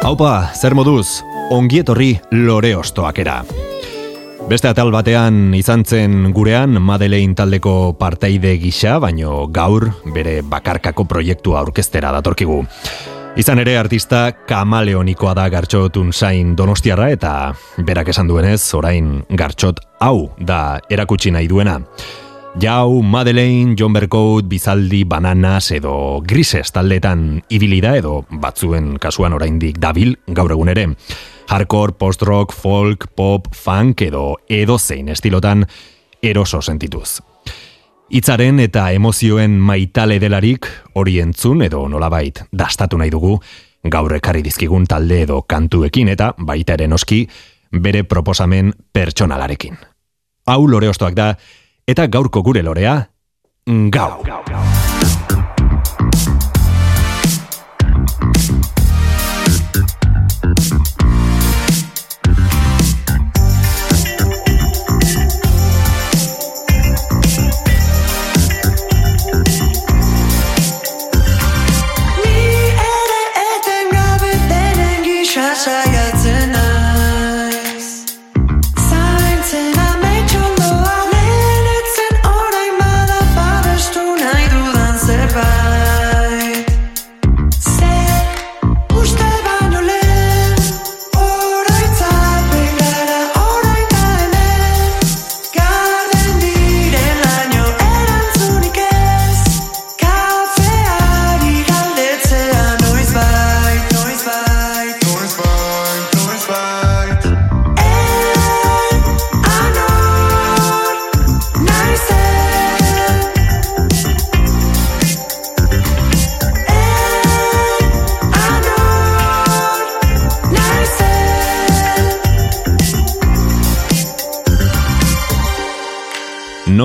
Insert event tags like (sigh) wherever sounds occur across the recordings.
Haupa, zer moduz, ongietorri lore ostoakera. Beste atal batean izan zen gurean Madeleine taldeko parteide gisa, baino gaur bere bakarkako proiektua aurkeztera datorkigu. Izan ere artista kamaleonikoa da gartxotun zain donostiarra eta berak esan duenez, orain gartxot hau da erakutsi nahi duena. Jau, Madeleine, John Bercout, Bizaldi, Bananas edo Grises taldetan ibilida edo batzuen kasuan oraindik dabil gaur egun ere. Hardcore, post-rock, folk, pop, funk edo edo zein estilotan eroso sentituz. Itzaren eta emozioen maitale delarik hori entzun edo nolabait dastatu nahi dugu gaur ekarri dizkigun talde edo kantuekin eta baita ere noski bere proposamen pertsonalarekin. Hau lore ostoak da eta gaurko gure lorea gau. gau, gau.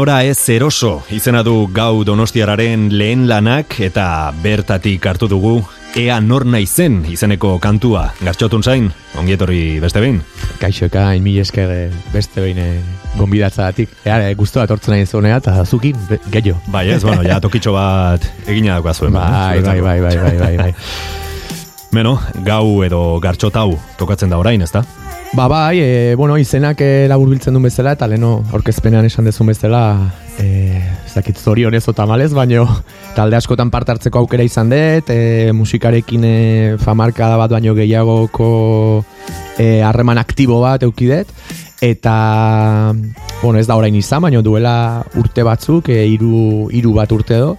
Nora ez eroso izena du gau donostiararen lehen lanak eta bertatik hartu dugu ea nor naizen izeneko kantua. Gartxotun zain, ongietorri beste behin? Kaixo eka, mi esker eh, beste behin eh, gombidatza datik. Ea, e, guztu bat ortzen nahi zonea eta zukin, gehiago. Bai ez, bueno, ja tokitxo bat egina dagoa zuen. Bai, bai, bai, bai, bai, bai, bai. (laughs) Beno, gau edo gartxotau tokatzen da orain, ezta? Ba bai, e, bueno, izenak e, labur biltzen duen bezala, eta leno aurkezpenean esan dezun bezala, e, zakit zorionez otamalez, baino talde askotan parte hartzeko aukera izan dut, e, musikarekin e, famarkada bat baino gehiagoko e, harreman aktibo bat eukidet, eta bueno, ez da orain izan, baino duela urte batzuk, e, iru, iru bat urte do,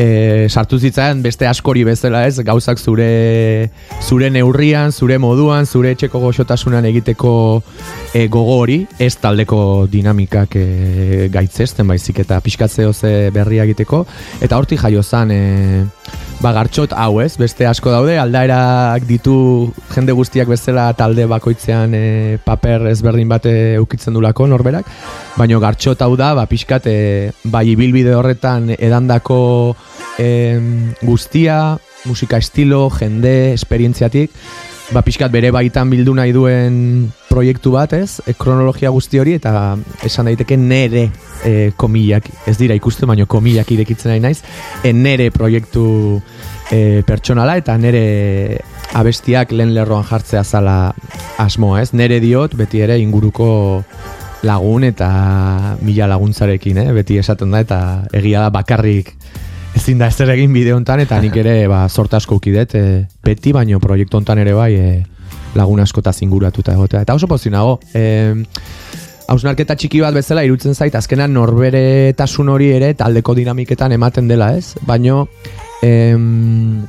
e, sartu zitzaian beste askori bezala ez, gauzak zure zure neurrian, zure moduan, zure etxeko goxotasunan egiteko e, gogo hori, ez taldeko dinamikak e, gaitzesten baizik eta pixkatzeo ze berria egiteko, eta horti jaio zan e, ba, hau ez, beste asko daude, aldaerak ditu jende guztiak bezala talde bakoitzean e, paper ezberdin bate ukitzen dulako norberak, baino gartxot hau da, ba, pixkat, e, bai ibilbide horretan edandako e, guztia, musika estilo, jende, esperientziatik, ba, pixkat bere baitan bildu nahi duen proiektu bat, ez? E, kronologia guzti hori eta esan daiteke nere e, komillak, ez dira ikusten baino komillak irekitzen nahi naiz, e, nere proiektu e, pertsonala eta nere abestiak lehen lerroan jartzea zala asmoa, ez? Nere diot beti ere inguruko lagun eta mila laguntzarekin, eh? beti esaten da eta egia da bakarrik ezin da ezer egin bideo hontan eta nik ere ba sorta asko ukidet e, beti baino proiektu hontan ere bai e, lagun askota zinguratuta egotea. Eta oso pozik nago e, hausnarketa txiki bat bezala irutzen zait azkenan norbere tasun hori ere taldeko dinamiketan ematen dela ez? Baino em,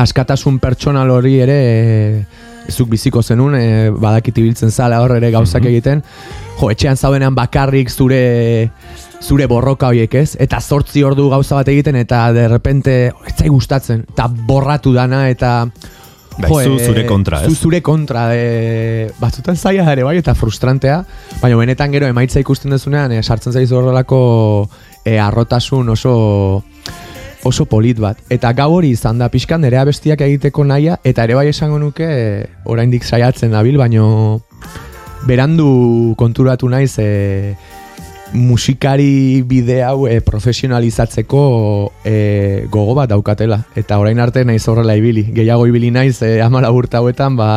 askatasun pertsonal hori ere e, zuk biziko zenun e, badakit ibiltzen zala hor ere gauzak mhm. egiten jo etxean zaudenean bakarrik zure zure borroka horiek ez, eta zortzi ordu gauza bat egiten, eta de repente, etzai gustatzen, eta borratu dana, eta Bai, zu zure kontra, ez? Zu zure kontra, e, batzutan zaila ere bai, eta frustrantea, baina benetan gero emaitza ikusten dezunean, e, sartzen zaizu horrelako e, arrotasun oso oso polit bat. Eta gau hori izan da pixkan nerea bestiak egiteko naia, eta ere bai esango nuke e, oraindik saiatzen dabil, baino berandu konturatu naiz e, musikari bide hau e, profesionalizatzeko e, gogo bat daukatela. Eta orain arte naiz horrela ibili. Gehiago ibili naiz e, amala urte hauetan ba,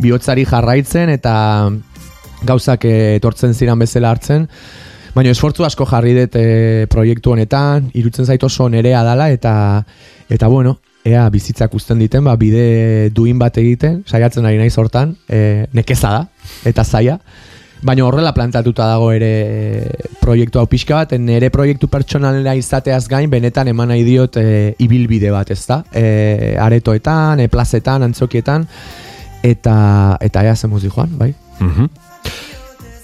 bihotzari jarraitzen eta gauzak e, etortzen ziran bezala hartzen. Baina esfortzu asko jarri dut e, proiektu honetan, irutzen zait oso nerea dala eta eta bueno, ea bizitzak usten diten, ba, bide duin bat egiten, saiatzen ari naiz hortan, e, nekeza da, eta zaia. Baina horrela plantatuta dago ere proiektu hau pixka bat, nire proiektu pertsonalera izateaz gain, benetan eman nahi diot e, ibilbide bat, ez da? E, aretoetan, e, plazetan, antzokietan, eta, eta ea zemuz joan, bai? Mhm.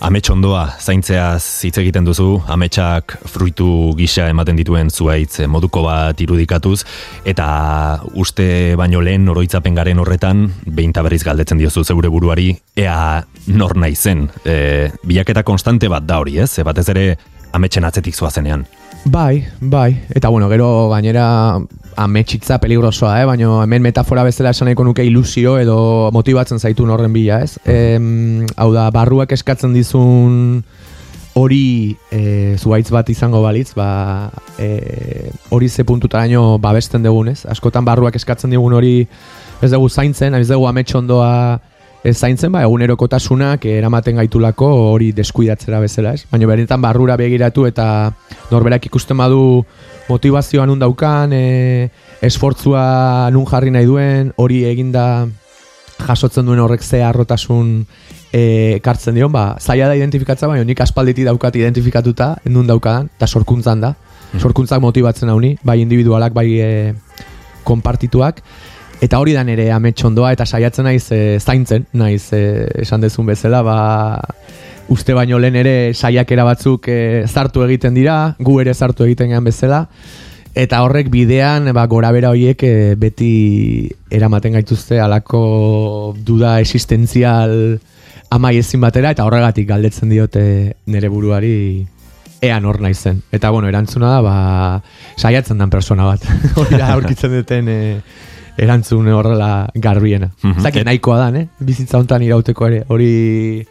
Amets ondoa, zaintzeaz hitz egiten duzu, ametsak fruitu gisa ematen dituen zuaitz moduko bat irudikatuz, eta uste baino lehen oroitzapen garen horretan, behin berriz galdetzen diozu zeure buruari, ea nor nahi zen. E, bilaketa konstante bat da hori, ez? E, batez ere ametsen atzetik zuazenean. Bai, bai. Eta bueno, gero gainera ametsitza peligrosoa, eh? baina hemen metafora bezala esan nahiko nuke ilusio edo motibatzen zaitu horren bila, ez? E, hau da, barruak eskatzen dizun hori e, zuaitz bat izango balitz, ba, e, hori ze puntutaraino babesten dugunez. Askotan barruak eskatzen digun hori ez dugu zaintzen, ez dugu ametsondoa ez zaintzen, ba, egunerokotasunak eramaten gaitulako hori deskuidatzera bezala, ez? Baina beretan barrura begiratu eta norberak ikusten badu motivazioa nun daukan, e, esfortzua nun jarri nahi duen, hori eginda jasotzen duen horrek ze arrotasun e, kartzen dion, ba, zaila da identifikatza, baina nik aspalditi daukat identifikatuta, nun daukadan, eta sorkuntzan da. Mm. Sorkuntzak motibatzen hau bai individualak, bai e, konpartituak, Eta hori da nere ametsondoa eta saiatzen naiz e, zaintzen, naiz e, esan dezun bezala, ba, uste baino lehen ere saiakera batzuk e, zartu egiten dira, gu ere zartu egiten gean bezala, eta horrek bidean ba, gora bera horiek e, beti eramaten gaituzte alako duda existenzial amai ezin batera, eta horregatik galdetzen diote nere buruari ean hor naizen. Eta bueno, erantzuna da, ba, saiatzen dan persona bat. (laughs) hori da, aurkitzen duten... E, erantzun horrela garbiena. Mm -hmm. nahikoa da, eh? Bizitza hontan irauteko ere, hori...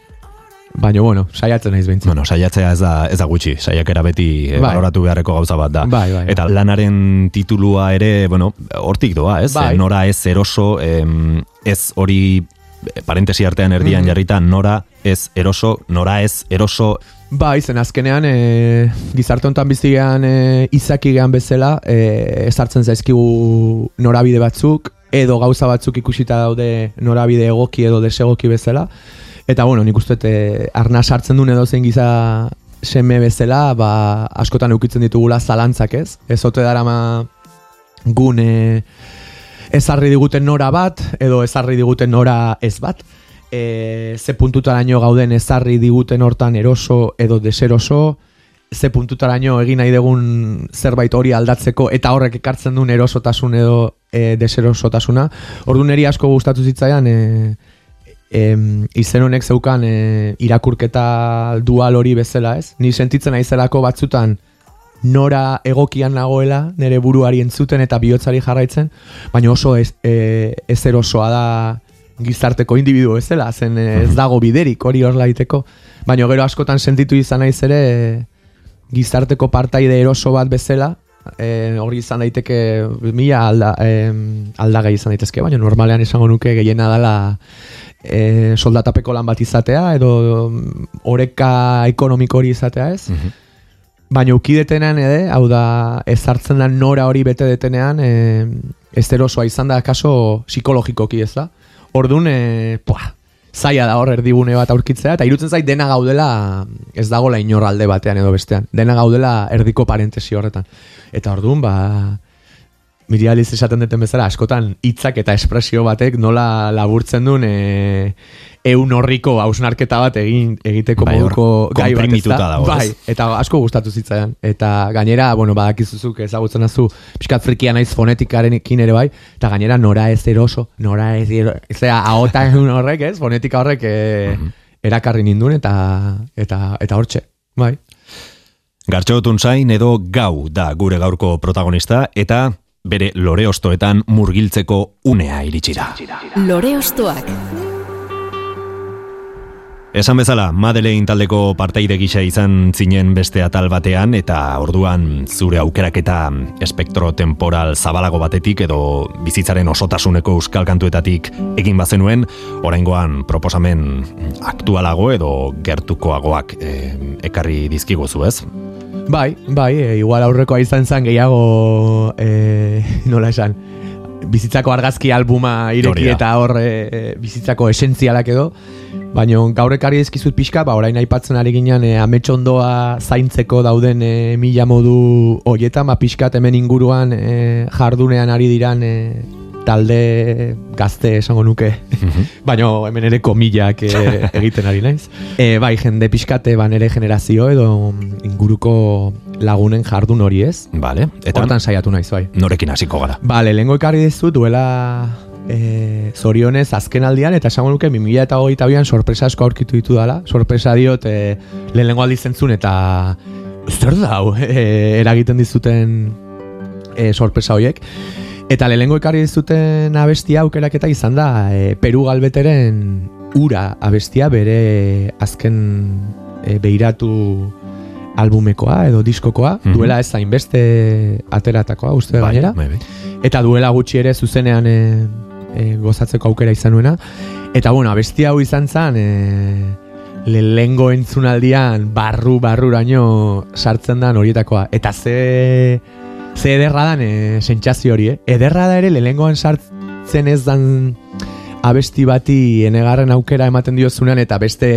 Baina, bueno, saiatzen naiz behintzen. Bueno, saiatzea ez da, ez da gutxi, saiakera beti eh, bai. valoratu beharreko gauza bat da. Bai, bai, Eta lanaren titulua ere, bueno, hortik doa, ez? Bai. Nora ez eroso, em, ez hori eh, parentesi artean erdian mm jarrita, nora ez eroso, nora ez eroso, Ba, izen azkenean, e, gizarte honetan bizigean e, izaki gehan bezala, e, ezartzen zaizkigu norabide batzuk, edo gauza batzuk ikusita daude norabide egoki edo desegoki bezala. Eta bueno, nik uste e, arna sartzen duen edo zein giza seme bezala, ba, askotan eukitzen ditugula zalantzak ez. Ez ote dara ma gune ezarri diguten nora bat, edo ezarri diguten nora ez bat e, ze puntutaraino gauden ezarri diguten hortan eroso edo deseroso, ze puntutaraino egin nahi dugun zerbait hori aldatzeko eta horrek ekartzen duen erosotasun edo e, deserosotasuna. Ordu neri asko gustatu zitzaian e, e, izen honek zeukan e, irakurketa dual hori bezala ez. Ni sentitzen aizelako batzutan nora egokian nagoela nire buruari entzuten eta bihotzari jarraitzen, baina oso ez, e, ez erosoa da gizarteko individu bezala, zen eh, ez dago biderik hori hor laiteko. Baina gero askotan sentitu izan naiz ere gizarteko partaide eroso bat bezala, e, hori izan daiteke mila alda, e, aldagai izan daitezke, baina normalean esango nuke gehiena dela e, soldatapeko lan bat izatea, edo oreka ekonomiko hori izatea ez. Mm Baina ukidetenean ere, hau da, ez hartzen da nora hori bete detenean, e, ez erosoa izan da, kaso psikologikoki ez da. Orduan, e, pua, zaila da hor erdigune bat aurkitzea, eta irutzen zait dena gaudela ez dagola inor alde batean edo bestean. Dena gaudela erdiko parentesi horretan. Eta orduan, ba, Mirializ esaten duten bezala, askotan hitzak eta espresio batek nola laburtzen duen e, eun horriko hausnarketa bat egin egiteko Bai, moduko gai bat ez konprimituta da. ez? Bai, eta asko gustatu zitzaidan. Eta gainera, bueno, badakizuzuk ezagutzen azu, pixkat frikia naiz fonetikarekin ere bai, eta gainera nora ez eroso, nora ez eroso, zera, ahota (laughs) horrek, ez, fonetika horrek e, erakarri ninduen, eta eta eta hortxe, bai. Gartxotun zain edo gau da gure gaurko protagonista eta bere lore ostoetan murgiltzeko unea iritsira. Lore ostoak. Esan bezala, Madeleine taldeko parteide gisa izan zinen beste atal batean eta orduan zure aukeraketa espektro temporal zabalago batetik edo bizitzaren osotasuneko euskal kantuetatik egin bazenuen, oraingoan proposamen aktualago edo gertukoagoak eh, ekarri dizkiguzu, ez? Bai, bai, e, igual aurrekoa izan zen gehiago, e, (laughs) nola esan, bizitzako argazki albuma ireki eta hor e, bizitzako esentzialak edo, baina gaur ekarri dizkizut pixka, ba, orain aipatzen ari ginen e, ametxondoa zaintzeko dauden e, mila modu hoietan, ba, pixkat hemen inguruan e, jardunean ari diran e, talde gazte esango nuke, (laughs) baina hemen ere komillak e, (laughs) egiten ari naiz. E, bai, jende pixkate ba nere generazio edo inguruko lagunen jardun hori ez. Vale, eta Hortan saiatu naiz, bai. norekin hasiko gara. Bale, lehenko ekarri dizu duela e, zorionez azken aldian, eta esango nuke 2000 eta hogeita bian sorpresa asko aurkitu ditu dala. Sorpresa diot e, lehenengo aldi zentzun eta zer da hau (laughs) e, eragiten dizuten e, sorpresa horiek. Eta lehenengo ekarri dizuten abestia aukeraketa izan da e, Peru Galbeteren ura abestia bere azken e, beiratu albumekoa edo diskokoa, Mhm. duela ez hainbeste ateratakoa, uste Bai, gainera. bai, bai. Eta duela gutxi ere zuzenean e, e, gozatzeko aukera izan nuena. Eta bueno, abesti hau izan zen, e, lehengo entzunaldian barru barruraino sartzen dan horietakoa. Eta ze, ze ederra dan e, sentsazio hori, eh? Ederra da ere lehengoan sartzen ez dan abesti bati enegarren aukera ematen diozunean eta beste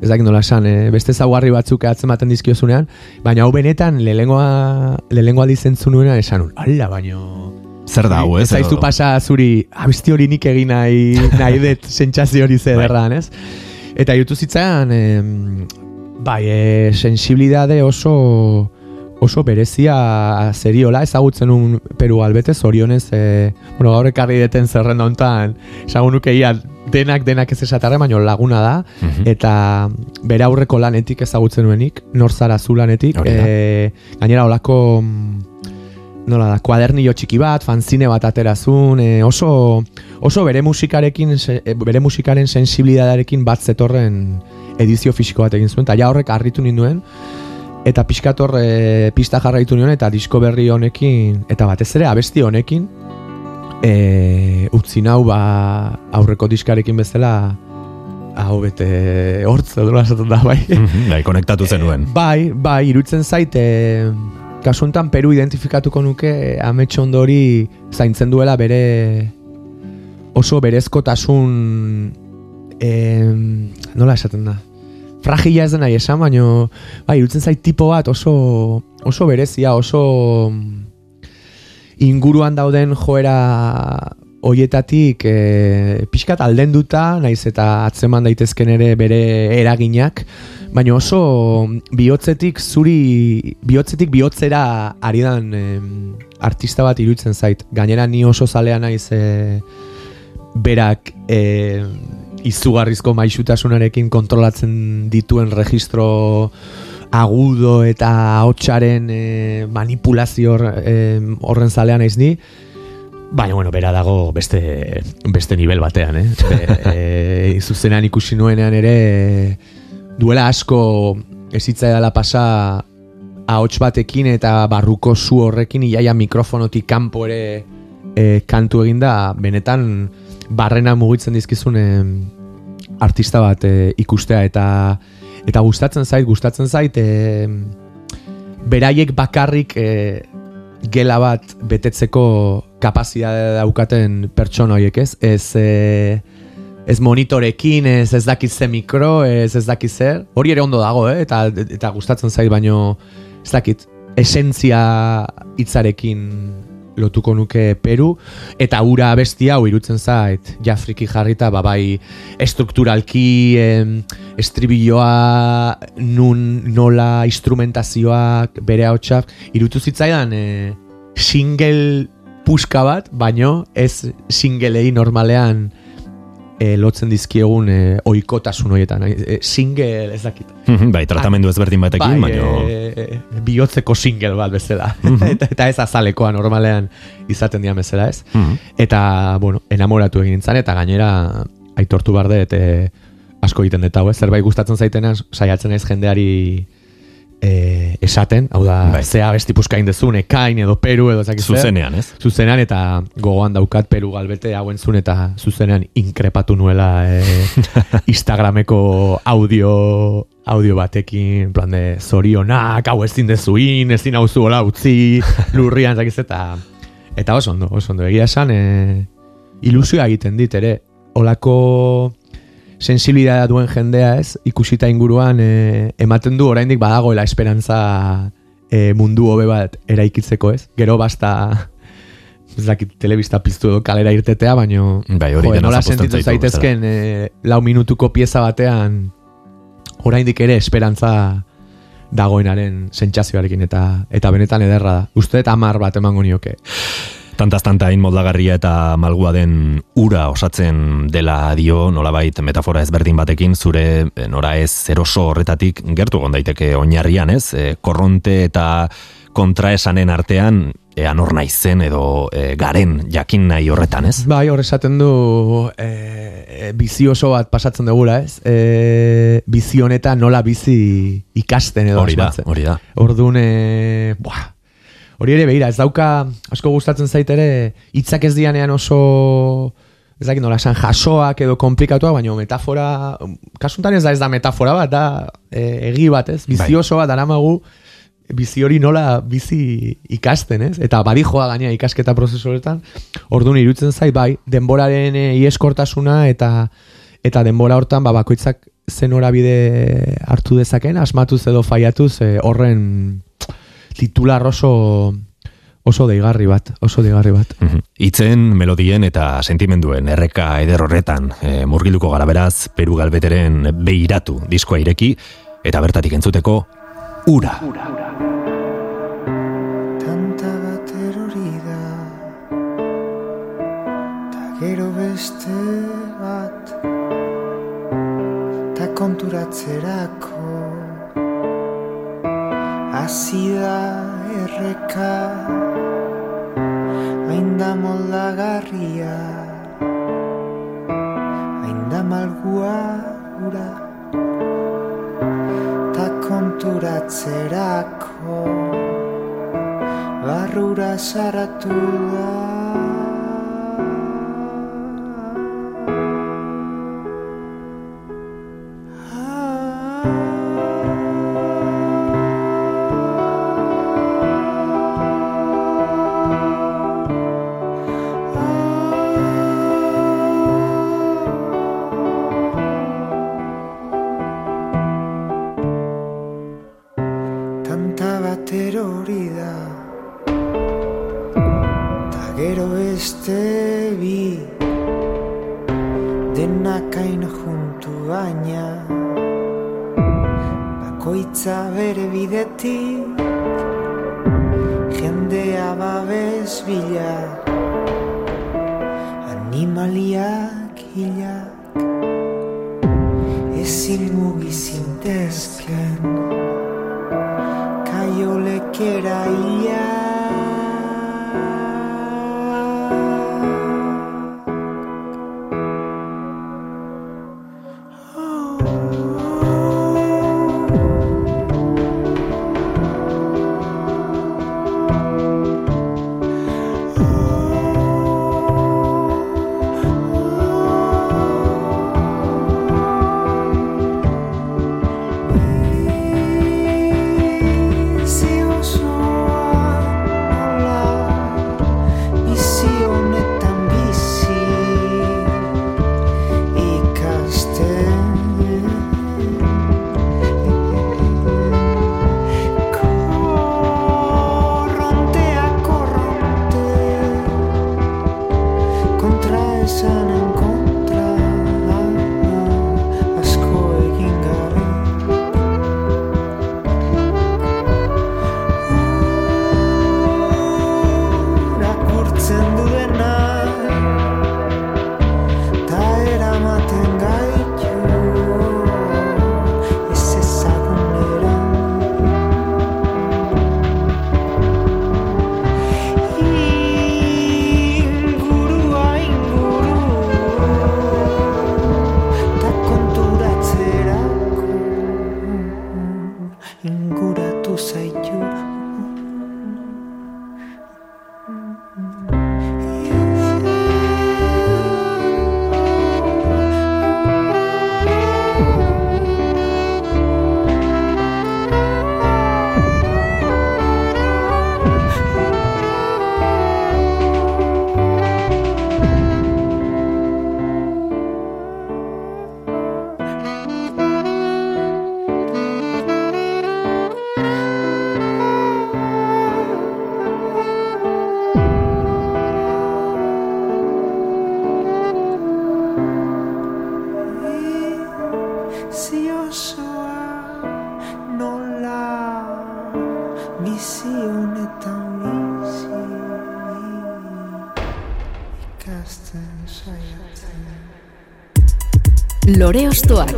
ez dakit nola esan, eh, beste zaugarri batzuk atzematen dizkiozunean, baina hau benetan lehengoa lehengoa dizentzun nuena esan un, ala, baino Zer da hau, ez? Ez zaizu Edo- pasa zuri, abesti hori nik egin nahi, nahi dut sentsazio hori ze Bai. derran, ez? Eta jutu zitzaidan, em, bai, e, sensibilidade oso oso berezia zeriola, ezagutzen un Peru albete, zorionez, e, bueno, gaur ekarri deten zerrenda hontan, esagun nuke ia denak denak ez esatarre, baino laguna da, Mhm. eta bere aurreko lanetik ezagutzen nuenik, nor zara zu lanetik, e, gainera olako mm, nola da, kuadernillo txiki bat, fanzine bat aterazun, e, oso, oso bere musikarekin, e, bere musikaren sensibilidadearekin bat zetorren edizio fisiko bat egin zuen, eta ja horrek harritu ninduen, eta pixkator e, pista jarraitu nion, eta disko berri honekin, eta batez ere abesti honekin, e, utzi nau ba, aurreko diskarekin bezala, hau bete hortz, edo esaten da, bai. Mhm, Bai, konektatu zenuen. Bai, bai, irutzen zait, e, kasu honetan Peru identifikatuko nuke ametxo hori zaintzen duela bere oso berezkotasun e, nola esaten da fragila ez nahi esan, baino bai, irutzen zait tipo bat oso oso berezia, oso inguruan dauden joera hoietatik e, pixkat aldenduta, naiz eta atzeman daitezken ere bere eraginak, baina oso bihotzetik zuri, bihotzetik bihotzera ari dan em, artista bat iruditzen zait. Gainera ni oso zalea naiz e, berak e, izugarrizko maixutasunarekin kontrolatzen dituen registro agudo eta hotsaren e, manipulazio hor- em, horren zalea naiz ni, Baina, bueno, bera dago beste, beste nivel batean, eh? Be, (laughs) e, zuzenean ikusi nuenean ere duela asko ezitza edala pasa ahots batekin eta barruko zu horrekin iaia mikrofonotik kanpo ere e, kantu eginda benetan barrena mugitzen dizkizun artista bat e, ikustea eta eta gustatzen zait, gustatzen zait e, beraiek bakarrik e, gela bat betetzeko kapazitatea daukaten pertsona horiek, ez? Ez, e, ez monitorekin, ez ez dakiz ze mikro, ez ez dakiz zer. Hori ere ondo dago, eh? eta, eta gustatzen zait, baino ez dakit, esentzia hitzarekin lotuko nuke Peru, eta ura bestia hau irutzen zait, jafriki jarrita, babai estrukturalki, em, estribilloa, nun, nola, instrumentazioak, bere hau irutu zitzaidan, e, single puska bat, baino ez singelei normalean e, lotzen dizkiegun e, oikotasun horietan. E, single ez dakit. bai, tratamendu ezberdin batekin, bai, baino... E, bihotzeko single bat bezala. (laughs) eta, eta ez azalekoa normalean izaten dian bezala ez. Eta, bueno, enamoratu egin nintzen, eta gainera aitortu barde, eta asko egiten dut hau, ez? Zerbait gustatzen zaitenan, saiatzen ez jendeari e, esaten, hau da, bai. zea besti puzkain dezun, ekain edo peru edo zakizue. Zuzenean, ez? Zuzenean, eta gogoan daukat peru galbete hauen zun, eta zuzenean inkrepatu nuela e, (laughs) Instagrameko audio audio batekin, plan de zorionak, hau ezin dezuin, ezin hau zuola utzi, (laughs) lurrian, zakiz, eta eta oso ondo, oso ondo, egia esan, e, ilusioa egiten dit, ere, olako sensibilidadea duen jendea ez, ikusita inguruan e, ematen du oraindik badagoela esperantza e, mundu hobe bat eraikitzeko ez. Gero basta (laughs) ez dakit telebista piztu edo kalera irtetea, baino bai, hori jo, nola sentitu zaitezken e, lau minutuko pieza batean oraindik ere esperantza dagoenaren sentsazioarekin eta eta benetan ederra da. Uste eta amar bat emango nioke tantaz tanta moldagarria eta malgua den ura osatzen dela dio nolabait metafora ezberdin batekin zure eh, nora ez eroso horretatik gertu gondaiteke oinarrian ez e, korronte eta kontraesanen artean ean hor naizen edo e, garen jakin nahi horretan ez? Bai hor esaten du e, bizi oso bat pasatzen dugula ez e, bizi honetan nola bizi ikasten edo hori da, hori da. Orduan, e, buah, hori ere behira, ez dauka asko gustatzen zait ere hitzak ez dianean oso ez dakit nola esan jasoak edo komplikatua, baina metafora kasuntan ez da ez da metafora bat da e, egi bat ez, bai. oso bat aramagu bizi hori nola bizi ikasten ez, eta badi joa gaina ikasketa prozesu horretan, orduan irutzen zait bai, denboraren e, ieskortasuna eta eta denbora hortan ba, bakoitzak zen bide hartu dezaken, asmatuz edo faiatuz e, horren titular oso oso deigarri bat, oso deigarri bat. Mhm. Itzen, melodien eta sentimenduen erreka eder horretan e, murgiluko gara beraz, Peru Galbeteren beiratu diskoa ireki, eta bertatik entzuteko, ura. ura. Tanta bat erori da, ta gero beste bat, ta konturatzerako, Azida erreka Ainda moldagarria Ainda malgua ura Ta konturatzerako Barrura saratu da Lore Ostoak.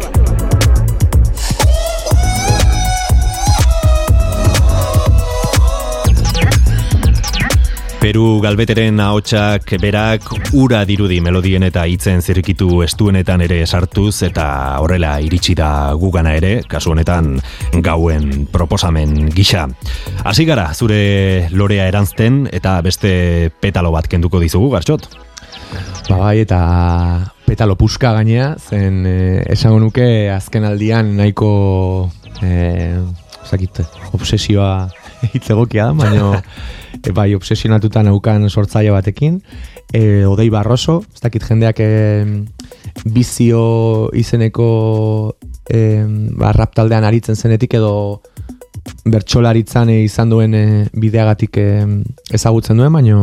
Peru galbeteren ahotsak berak ura dirudi melodien eta hitzen zirkitu estuenetan ere sartuz eta horrela iritsi da gugana ere, kasu honetan gauen proposamen gisa. Hasi gara zure lorea erantzten eta beste petalo bat kenduko dizugu, gartxot? Ba bai, eta petalo puska gainea, zen eh, esango nuke azken aldian nahiko eh, zakit, obsesioa (laughs) hitz egokia da, baina (laughs) e, bai, obsesionatuta naukan sortzaile batekin. E, Odei Barroso, ez dakit jendeak e, bizio izeneko e, ba, rap taldean aritzen zenetik edo bertsolaritzan e, izan duen e, bideagatik e, ezagutzen duen, baina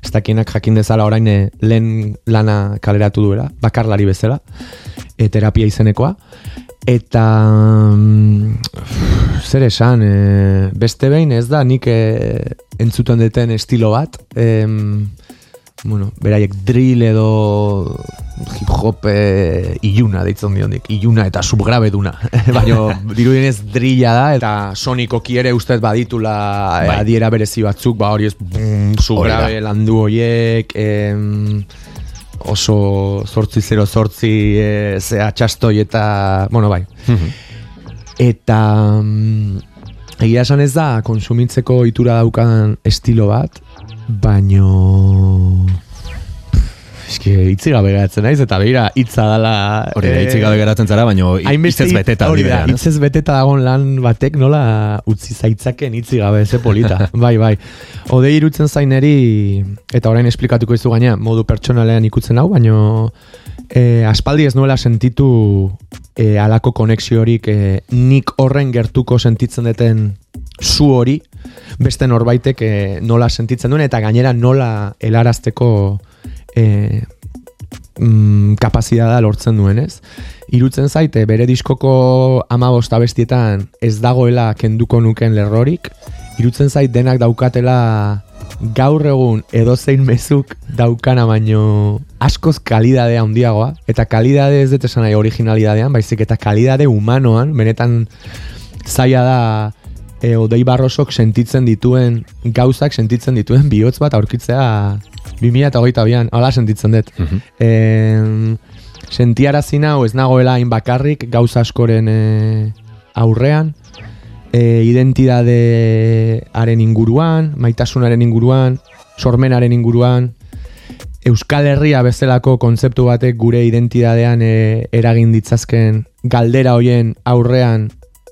ez dakienak jakin dezala orain e, lehen lana kaleratu duela, bakarlari bezala, e, terapia izenekoa. Eta mm, zer esan, e, beste behin ez da nik e, entzuten deten estilo bat, em, bueno, beraiek drill edo hip hop e, iluna deitzen diondik, iluna eta subgrabe duna. (laughs) Baina dirudienez drilla da eta sonikoki ere ustez baditula e, Bai. adiera berezi batzuk, ba hori ez bum, subgrabe landu hoiek, em, oso zortzi zero zortzi e, zea txastoi eta, bueno bai, Eta mm, egia esan ez da konsumitzeko itura daukan estilo bat, baino eske hitzi gabe geratzen naiz eta begira hitza dala Hori da, eh, hitzik gabe geratzen zara, baino hitzez beteta hori da, hitzez beteta dagoen lan batek nola utzi zaitzaken hitzi gabe ze polita. (laughs) bai, bai. Ode irutzen zaineri eta orain esplikatuko izu gaina modu pertsonalean ikutzen hau, baino e, aspaldi ez nuela sentitu e, alako konexiorik e, nik horren gertuko sentitzen deten zu hori beste norbaitek e, nola sentitzen duen eta gainera nola helarazteko e, mm, kapazitatea lortzen duen, ez? Irutzen zaite bere diskoko amabost abestietan ez dagoela kenduko nuken lerrorik, irutzen zait denak daukatela gaur egun edozein mezuk daukana baino askoz kalidade handiagoa eta kalidade ez dut esan nahi originalidadean, baizik eta kalidade humanoan, benetan zaila da e, Odei Barrosok sentitzen dituen gauzak sentitzen dituen bihotz bat aurkitzea 2008an, hala sentitzen dut. Mhm. Em, sentiarazi nau ez nagoela hain bakarrik gauza askoren e, aurrean, e, identidadearen inguruan, maitasunaren inguruan, sormenaren inguruan, Euskal Herria bezalako kontzeptu batek gure identidadean e, eragin ditzazken galdera hoien aurrean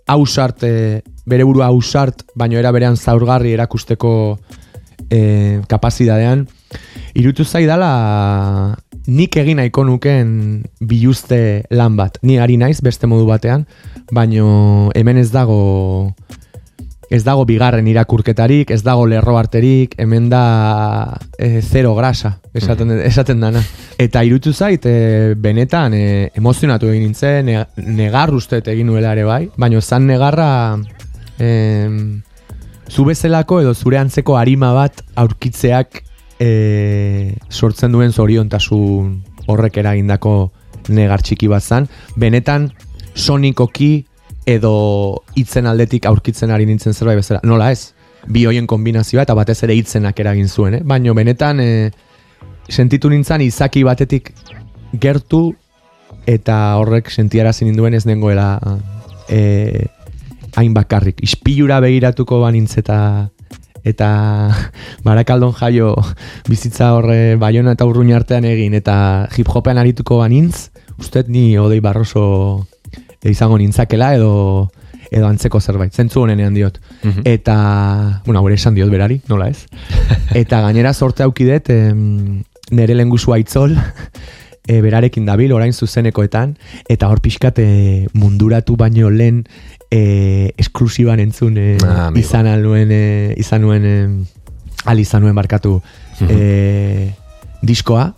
hausart, e, bere burua hausart, baino era berean zaurgarri erakusteko e, kapazidadean, irutu zaidala nik egin nahiko nuken biluzte lan bat. Ni ari naiz beste modu batean, baino hemen ez dago ez dago bigarren irakurketarik, ez dago lerro arterik, hemen da e, zero grasa, esaten, esaten dana. Eta irutu zait, e, benetan e, emozionatu egin nintzen, ne, negar ustet egin nuela ere bai, baina zan negarra em, zu bezalako edo zure antzeko arima bat aurkitzeak e, sortzen duen zoriontasun horrek eragindako negar txiki bat zan. Benetan sonikoki edo hitzen aldetik aurkitzen ari nintzen zerbait bezala. Nola ez? Bi hoien kombinazioa eta batez ere hitzenak eragin zuen, eh? Baina benetan e, sentitu nintzen izaki batetik gertu eta horrek sentiarazi ninduen ez nengoela e, hain bakarrik. Ispilura begiratuko banintz eta (laughs) barakaldon jaio bizitza horre baiona eta urruña artean egin eta hip hopean arituko banintz, ustet ni odei barroso izango nintzakela edo edo antzeko zerbait, zentzu honenean diot. Mhm. Eta, bueno, hori esan diot berari, nola ez? (laughs) Eta gainera sorte aukidet, em, nere lenguzu aitzol, (laughs) e, berarekin dabil, orain zuzenekoetan, eta hor pixkat e, munduratu baino lehen e, esklusiban entzun e, Ah, izan aluen, e, izan nuen, e, al izan nuen barkatu e, diskoa,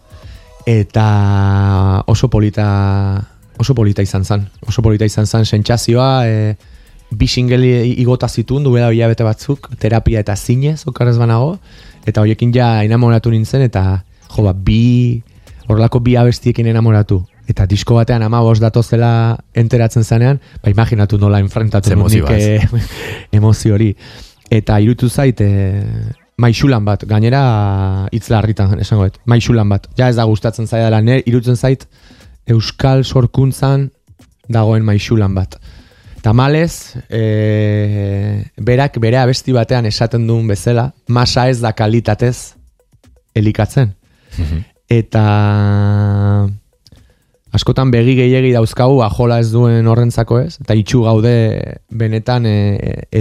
eta oso polita oso polita izan zen. Oso polita izan zen sentsazioa, e, bi single igota zituen duela hilabete batzuk, terapia eta zinez, okarrez banago, eta horiekin ja enamoratu nintzen, eta jo, ba, bi, horrelako bi abestiekin enamoratu. Eta disko batean ama bost datozela enteratzen zanean, ba, imaginatu nola enfrentatu nik, eh, (laughs) emozio hori. Eta irutu zait, e, maixulan bat, gainera hitz larritan esango dut, maixulan bat. Ja ez da gustatzen zaidala, ne, irutzen zait, euskal sorkuntzan dagoen maixulan bat. Tamalez, e, berak bere abesti batean esaten duen bezala, masa ez da kalitatez elikatzen. Eta askotan begi gehiegi dauzkagu ajola ez duen horrentzako ez, eta itxu gaude benetan e,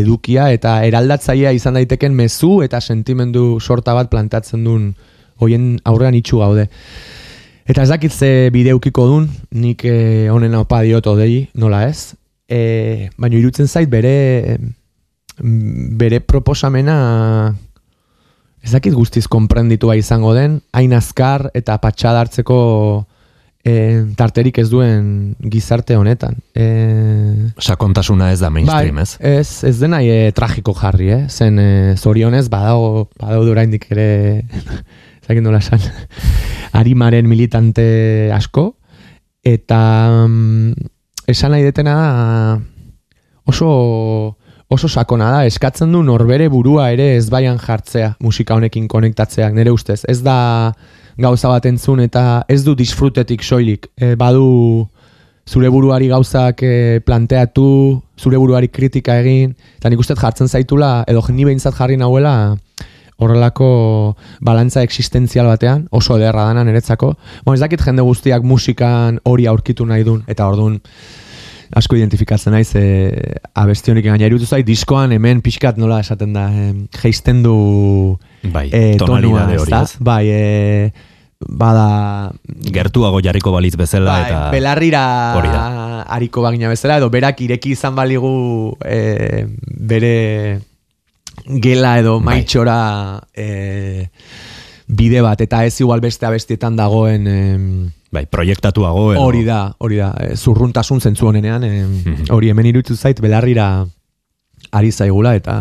edukia eta eraldatzailea izan daiteken mezu eta sentimendu sorta bat plantatzen duen hoien aurrean itxu gaude. Eta ez dakit ze bideukiko dun, nik eh, honen opa diot odei, nola ez? E, baina irutzen zait bere bere proposamena ez dakit guztiz konprenditua izango den, hain azkar eta patxada hartzeko e, tarterik ez duen gizarte honetan. E, Sakontasuna ez da mainstream, ez? Bai, ez, ez dena e, tragiko jarri, eh? Zen e, zorionez badago, badago oraindik ere, (laughs) zakin nola esan, (laughs) arimaren militante asko, eta mm, esan nahi detena oso, oso sakona da, eskatzen du norbere burua ere ez baian jartzea musika honekin konektatzeak, nire ustez. Ez da gauza bat entzun eta ez du disfrutetik soilik. E, badu zure buruari gauzak e, planteatu, zure buruari kritika egin, eta nik uste jartzen zaitula, edo ni behintzat jarri nahuela, horrelako balantza existentzial batean, oso ederra dana niretzako. Bon, ez dakit jende guztiak musikan hori aurkitu nahi dun, eta orduan asko identifikatzen naiz e, abesti honik gaina irutu zait diskoan hemen pixkat nola esaten da e, geisten du Bai, e, tonalidade tonua, hori, ez? Bai, e, bada Gertuago jarriko balitz bezala bai, eta belarrira hori da. hariko bagina bezala, edo berak ireki izan baligu e, bere gela edo Bai. maitxora e, bide bat, eta ez igual beste abestietan dagoen em, bai, proiektatuago edo hori da, hori da, e, zurruntasun zentzu honenean, em, hori hemen iruditu zait belarrira ari zaigula eta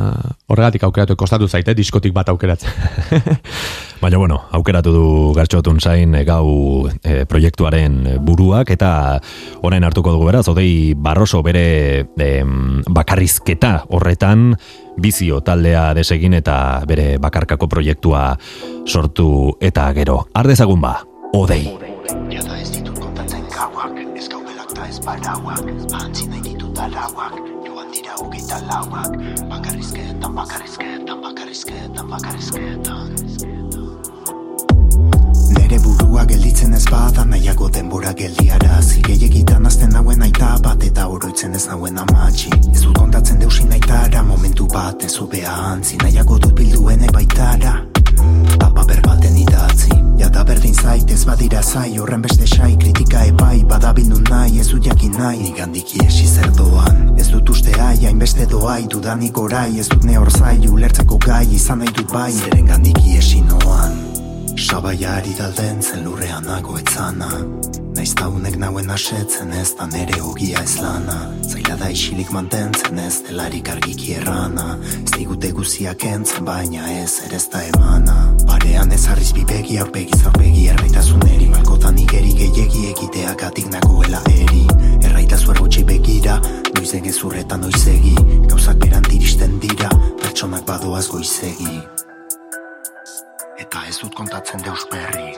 horregatik aukeratu kostatu zaite diskotik bat aukeratzen. (laughs) Baina, bueno, aukeratu du gartxotun zain e, gau e, proiektuaren buruak eta orain hartuko dugu beraz, odei barroso bere em, bakarrizketa horretan bizio taldea desegin eta bere bakarkako proiektua sortu eta gero. Ardezagun ba, odei. Jada ez ditut kontatzen gauak, ez gaubelak ta ez barauak, ahantzi nahi ditut arauak, joan dira hogeita lauak, bakarrizketan, bakarrizketan, bakarrizketan, bakarrizketan. Nere burua gelditzen ez bada nahiago denbora geldiara. Zigeiegitan azten nauen aita bat eta oroitzen ez nauen amatxi Ez dut kontatzen deusin aitara momentu bat ez ubea antzi Nahiago dut bilduene baitara. Tapa berbaten idatzi. Jada berdin zait ez badira zai. Horren beste sai kritika epai Badabildu nahi ez dut jakin nahi. Nigandiki esi zer doan. Ez dut uste ai hainbeste doai Dudanik orai. Ez dut ne hor zai Ulertzeko gai izan nahi dut bai. Zeren gandiki esi noan Sabaiari dalden zen lurrean nago etzana. Naiz taunek nauen asetzen ez da nere ogia ez lana. Zaila da isilik mantentzen ez delarik argiki errana. Ez digute guziak entzen baina ez ere ez da emana. Parean ez harriz bibegi aurpegi zaurpegi erraitasun eri. Malkotan igeri gehiegi egiteagatik nagoela eri. Erraitazu errotxi begira Noizen gezurretan noizegi Gauzak berant iristen dira Pertsonak badoaz goizegi Eta ez dut kontatzen deus berri.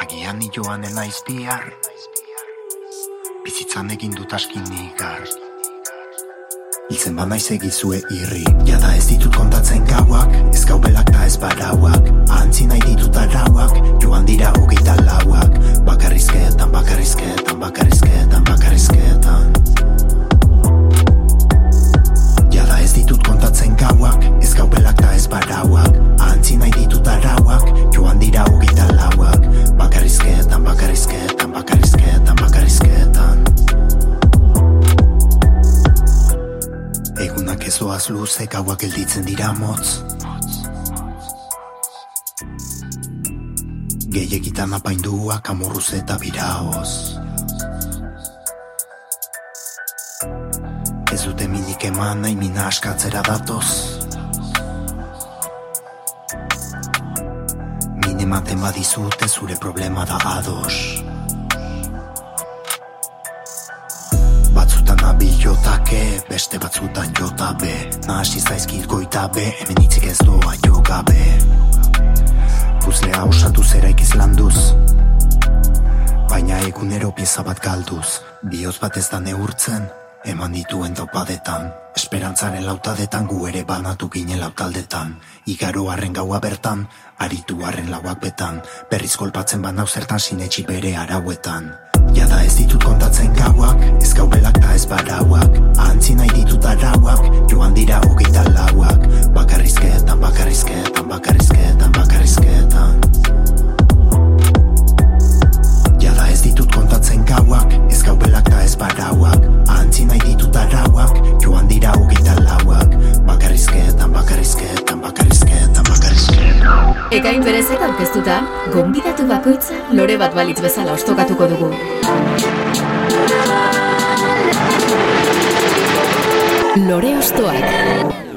Agian ni joan naiz bihar. Bizitzan egin dut askin nigar. Hiltzen ba naiz egizue irri. Jada ez ditut kontatzen gauak. Ez gaubelak ta ez barauak Ahantzi nahi ditut gelditzen dira motz. Gehiagitan apainduak amorruz eta biraoz. Ez dute minik eman nahi mina askatzera datoz. Min ematen badizute zure problema da ados jotake, beste batzutan jota be Nahasi zaizkit goita be, hemen hitzik ez doa jo gabe. Puzlea osatu zera ikiz landuz Baina egunero pieza bat galduz. Bioz bat ez da neurtzen, eman dituen taupadetan Esperantzaren lautadetan gu ere banatu ginen lautaldetan Igaro harren gaua bertan, aritu harren lauak betan. Berriz kolpatzen banau zertan sinetxi bere arauetan Jada ez ditut kontatzen gauak, ez gaubelak ta ez barauak Ahantzi nahi ditut arauak, joan dira hogeita lauak. Bakarrizketan, bakarrizketan, bakarrizketan, bakarrizketan gauak, ez gaubelak ta ez barauak Ahantzi nahi ditut arauak, joan dira hogeita lauak Bakarrizketan, bakarrizketan, bakarrizketan, bakarrizketan Ekain berezek aurkeztuta, gonbidatu bakoitza lore bat balitz bezala ostokatuko dugu. Lore ostoak.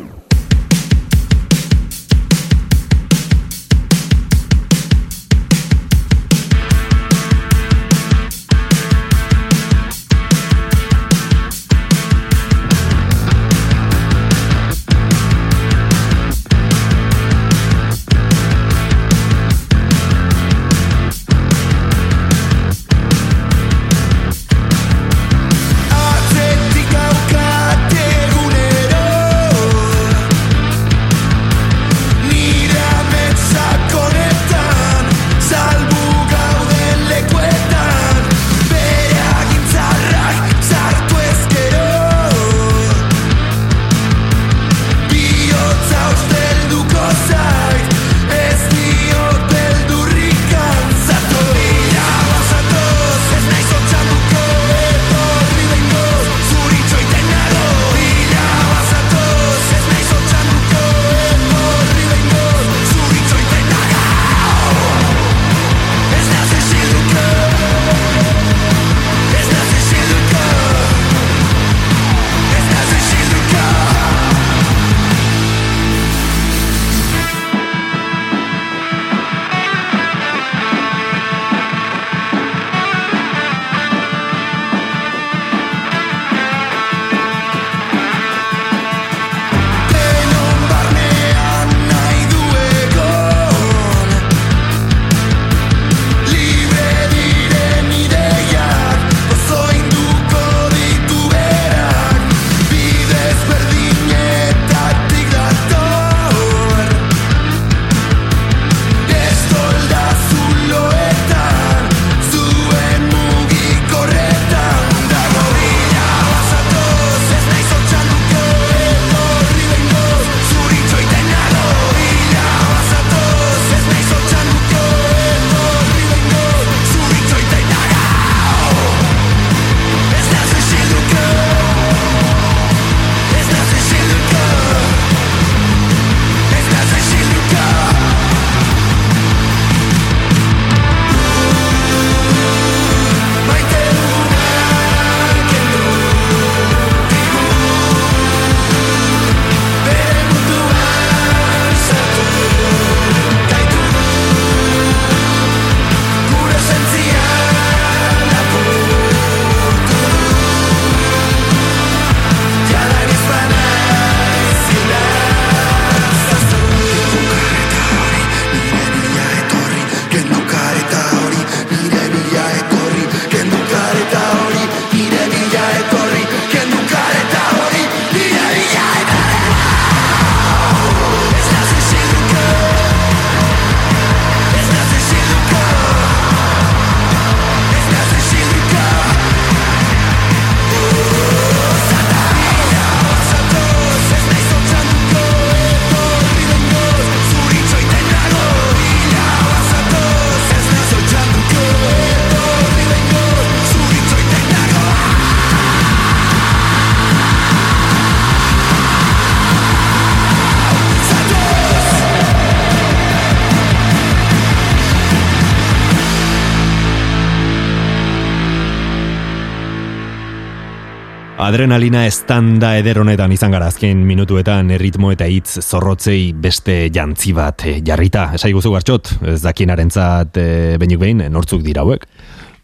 Adrenalina estanda eder honetan izan gara azken minutuetan erritmo eta hitz zorrotzei beste jantzi bat eh, jarrita. Esai guzu gartxot, ez dakinaren zat e, benik behin, nortzuk dira hauek.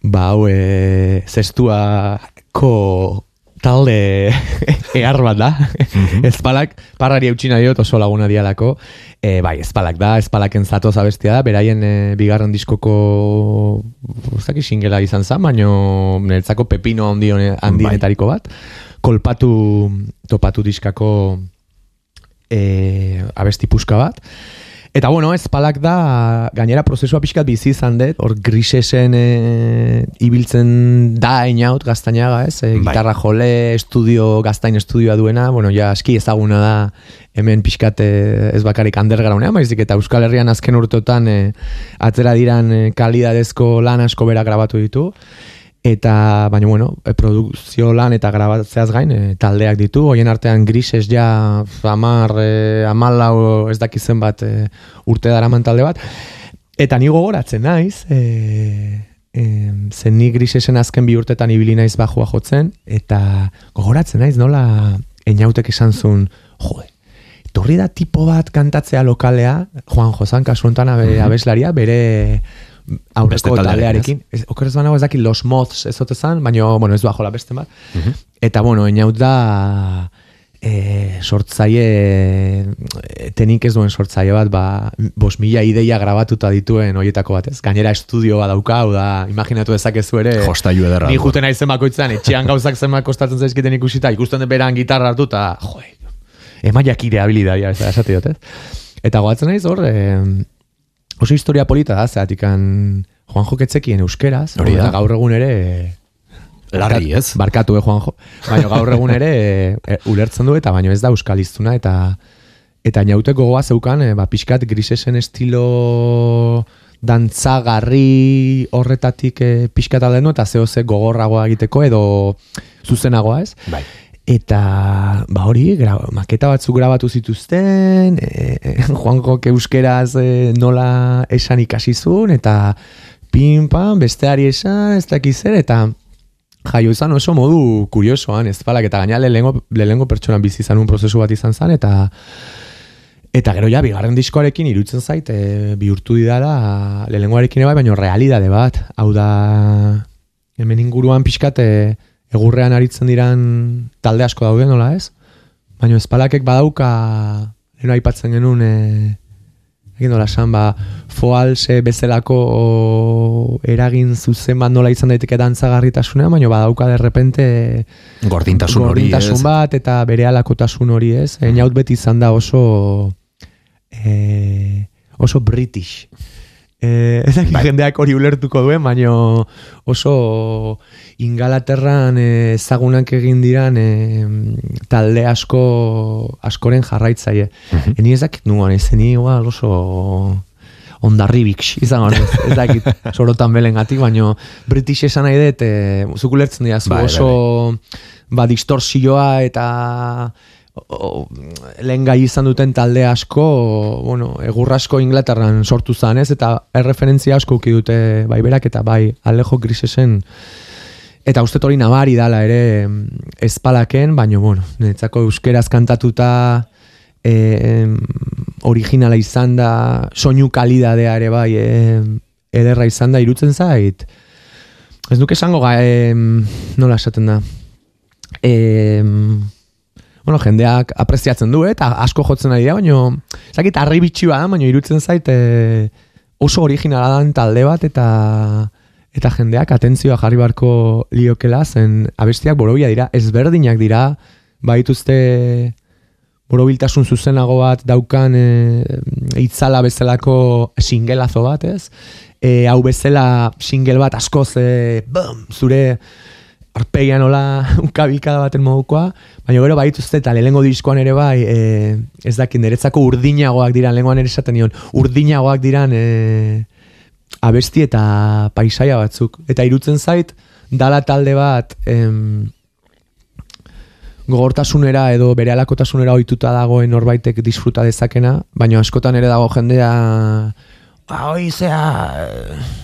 Ba, hau, e, zestuako talde (laughs) ehar bat da. Ezpalak, parrari eutxina diot oso laguna dialako. E, bai, ezpalak da, ezpalaken zatoz abestia da, beraien e, bigarren diskoko ustaki singela izan zen, baino niretzako pepino handi handienetariko bat. Kolpatu, topatu diskako e, abesti puska bat. Eta bueno, ezpalak da, gainera prozesua pixkat bizi izan dut, hor grisesen e, ibiltzen da inaut gaztainaga, ez? E, Bai. gitarra jole, estudio, gaztain estudioa duena, bueno, ja aski ezaguna da hemen pixkat e, ez bakarik undergroundean, baizik eta Euskal Herrian azken urteotan e, atzera diran e, kalidadezko lan asko bera grabatu ditu, eta baina bueno, e, produkzio lan eta grabatzeaz gain e, taldeak ditu, hoien artean grises ja amar, e, amalau ez dakizen bat e, urte daraman talde bat, eta ni gogoratzen naiz, e, e, zen ni grisesen azken bi urtetan ibili naiz bajua jotzen, eta gogoratzen naiz nola enautek esan zuen, jode, etorri da tipo bat kantatzea lokalea, Juan Josan kasu honetan abe, abeslaria, bere aurreko taldearekin. Ez, okerrez banago ez dakit Los Moths ez ote zan, baina, bueno, ez du ajola beste bat. Eta, bueno, enaut da e, sortzaile tenik ez duen sortzaile bat, ba, bos mila ideia grabatuta dituen hoietako bat, ez? Gainera estudioa dauka, hau da, imaginatu dezakezu ere, Jostailu ederra. ni juten naizen bakoitzan, etxean (laughs) gauzak zenbat kostatzen zaizkiten ikusita, ikusten dut beran gitarra hartu, eta, joe, emaiak ire habilidadia, da, esate dut, ez? Eta goatzen naiz hor, eh, oso historia polita da, zehatikan Juan Joketzekien euskeraz, Hori da. gaur egun ere... Larri, ez? Barkatu, eh, Juanjo. Baina gaur egun ere e, ulertzen du eta baino ez da euskal hiztuna eta eta inauteko gogoa zeukan, e, ba, pixkat grisesen estilo dantzagarri horretatik e, pixkat aldendu eta zeo ze gogorragoa egiteko edo zuzenagoa ez. Bai. Eta ba hori, gra, maketa batzuk grabatu zituzten, e, e, (laughs) Juanjo euskeraz e, nola esan ikasi zuen, eta pim pam, besteari esan, ez dakiz zer, eta jaio izan oso modu kuriosoan, ez balak, eta gaina lehengo, lehengo pertsonan bizi izan un prozesu bat izan zen, eta Eta gero ja, bigarren diskoarekin irutzen zait, e, bihurtu didala, lehengoarekin bai, baina realidade bat. Hau da, hemen inguruan pixkat, e, egurrean aritzen diran talde asko daude, nola ez? Baina ezpalakek badauka, leheno aipatzen genuen, e, egin nola esan, ba, foalse bezalako o, eragin zuzen bat nola izan daiteke dantzagarritasunean, baina badauka derrepente Gordintasun hori, gordintasun bat eta bere alakotasun hori ez. Einaut beti izan da oso e, oso british. E, ez dakit jendeak hori ulertuko duen, baina oso Ingalaterran eh, ezagunak egin diran e, talde asko askoren jarraitzaile. Mhm. Eni ez dakit nuan, ez ni igual oso ondarribik (laughs) izan hori, ez dakit sorotan belengatik, baina British esan nahi dut, e, zuk ulertzen dira, Bai, bai, oso ba, distorsioa eta lehen gai izan duten talde asko, bueno, egur asko Inglaterran sortu zan, ez? Eta erreferentzia asko uki dute bai berak eta bai Alejo Grisesen Eta uste hori nabari dala ere em, ezpalaken, baina, bueno, niretzako euskeraz kantatuta e, originala izan da, soinu kalidadea ere bai, e, ederra izan da, irutzen zait. Ez duke esango ga, em, nola esaten da, em, bueno, jendeak apreziatzen du, eta asko jotzen ari da, baina, zakit, arri bitxua da, baina irutzen zait e, oso originala dan talde bat, eta eta jendeak atentzioa jarri barko liokela, zen abestiak borobia dira, ezberdinak dira, baituzte borobiltasun zuzenago bat daukan e, itzala bezalako singelazo bat, ez? E, hau bezala single bat askoz e, bum, zure arpegian nola (laughs) ukabilkada baten modukoa, baina gero baituzte eta lehengo diskoan ere bai, e, ez dakin, niretzako urdinagoak diran, lehengoan ere esaten nion, urdinagoak diran e, abesti eta paisaia batzuk. Eta irutzen zait, dala talde bat em, gogortasunera edo bere alakotasunera ohituta dagoen norbaitek disfruta dezakena, baina askotan ere dago jendea ba, hoi zea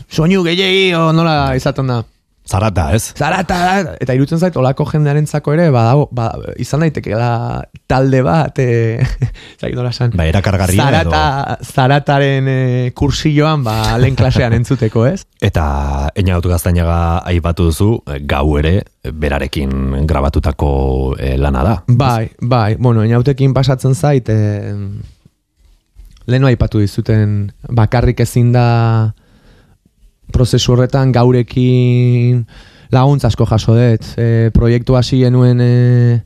soinu gehiagi o nola izaten da Zarata, ez? Zarata da, eta irutzen zait, olako jendearentzako ere, badago, ba, izan daiteke talde bat, (laughs) e, zait nola esan, Ba, erakargarria zarata, zarataren e, kursilloan, ba, lehen klasean entzuteko, ez? Eta Eñautu Gaztainaga aipatu duzu, eh, gau ere, berarekin grabatutako eh, lana da. Bai, bai, bueno, enautekin pasatzen zait, e, lehenu aipatu dizuten, bakarrik ezin da prozesu horretan gaurekin laguntza asko jaso dut. E, proiektu hasi genuen e,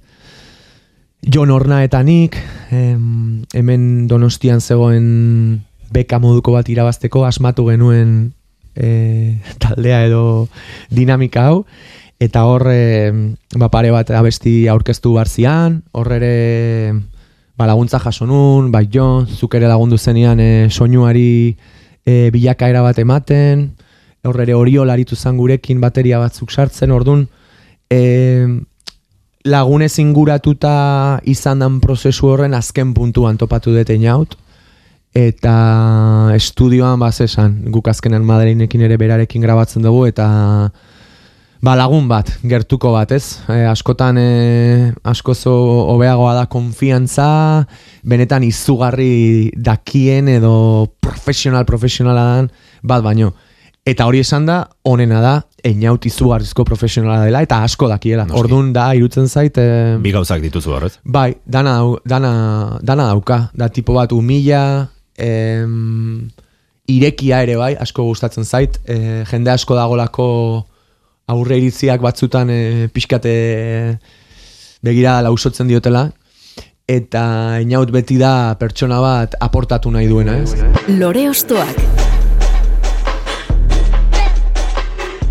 Jon Horna eta nik, em, hemen donostian zegoen beka moduko bat irabazteko asmatu genuen e, taldea edo dinamika hau, eta hor e, ba, pare bat abesti aurkeztu barzian, hor ere ba, laguntza jaso nun, bai Jon, zuk ere lagundu zenian e, soinuari e, bilakaera bat ematen, hor ere oriol aritu zan gurekin bateria batzuk sartzen, ordun e, lagunez inguratuta izan dan prozesu horren azken puntuan topatu dute inaut, eta estudioan baz esan, guk azkenan Madrinekin ere berarekin grabatzen dugu, eta ba, lagun bat, gertuko bat, ez? E, askotan e, askozo hobeagoa da konfiantza, benetan izugarri dakien edo profesional profesionala dan, bat baino. Eta hori esan da, onena da, einaut izugarrizko profesionala dela, eta asko dakiela. Noski. Ordun da, irutzen zait... E, Bi gauzak dituzu horrez. Bai, dana, dana, dana dauka. Da tipo bat umila, em, irekia ere bai, asko gustatzen zait. E, jende asko dagolako aurre iritziak batzutan e, pixkate begira lausotzen diotela. Eta inaut beti da pertsona bat aportatu nahi duena, ez? Lore Ostoak.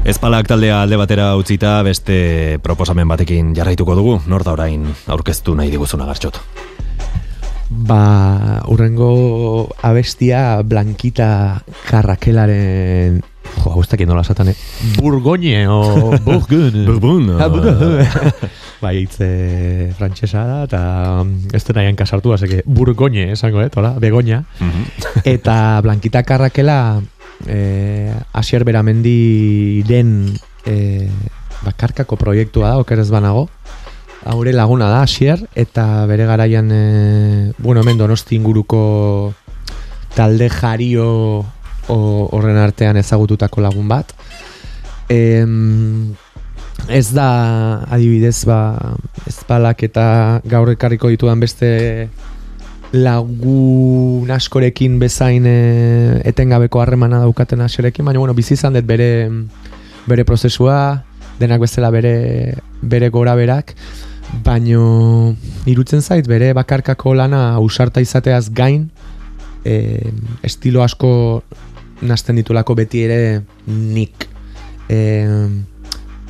Ezpalak taldea alde batera utzita beste proposamen batekin jarraituko dugu, nor da orain aurkeztu nahi diguzuna gartxot. Ba, urrengo abestia Blankita Karrakelaren Jo, dakit nola esaten, eh? Burgoñe o Burgun. (laughs) Bourbon. Ah, Burgun. (laughs) bai, hitze frantsesa da, eta mm, ez dena hain kasartu, azeke Burgoñe esango, eh? Tola, Begoña. Mhm. Eta (laughs) Blankita Karrakela eh, Asier Beramendi den eh, bakarkako proiektua da, oker ez banago. Haure laguna da, Asier, eta bere garaian, eh, bueno, hemen donosti inguruko talde jario horren artean ezagututako lagun bat. Em, ez da, adibidez, ba, ezpalak eta gaur ekarriko ditudan beste lagun askorekin bezain e, etengabeko harremana daukaten aserekin, baina bueno, bizi izan dut bere, bere prozesua, denak bezala bere, bere gora berak, baino irutzen zait bere bakarkako lana ausarta izateaz gain, e, estilo asko nazten ditulako beti ere nik. E,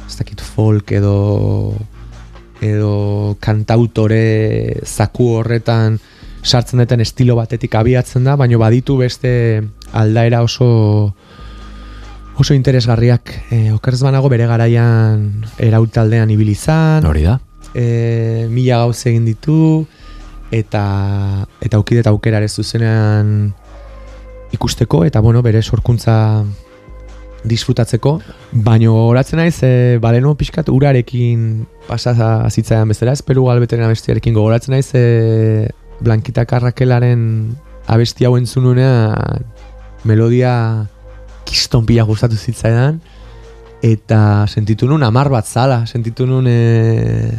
ez dakit folk edo edo kantautore zaku horretan sartzen duten estilo batetik abiatzen da, baina baditu beste aldaera oso oso interesgarriak. E, okerz banago bere garaian erautaldean ibilizan Hori da. e, mila gauz egin ditu eta eta aukidet aukera ere zuzenean ikusteko eta bueno bere sorkuntza disfrutatzeko. Baino horatzen naiz e, baleno pixkat urarekin pasa zitzaidan bezala esperu galbeteren abestiarekin gogoratzen naiz e, Blankita Karrakelaren abesti hau entzununean melodia kiston pila gustatu zitzaidan eta sentitu nun amar bat zala sentitu nun e,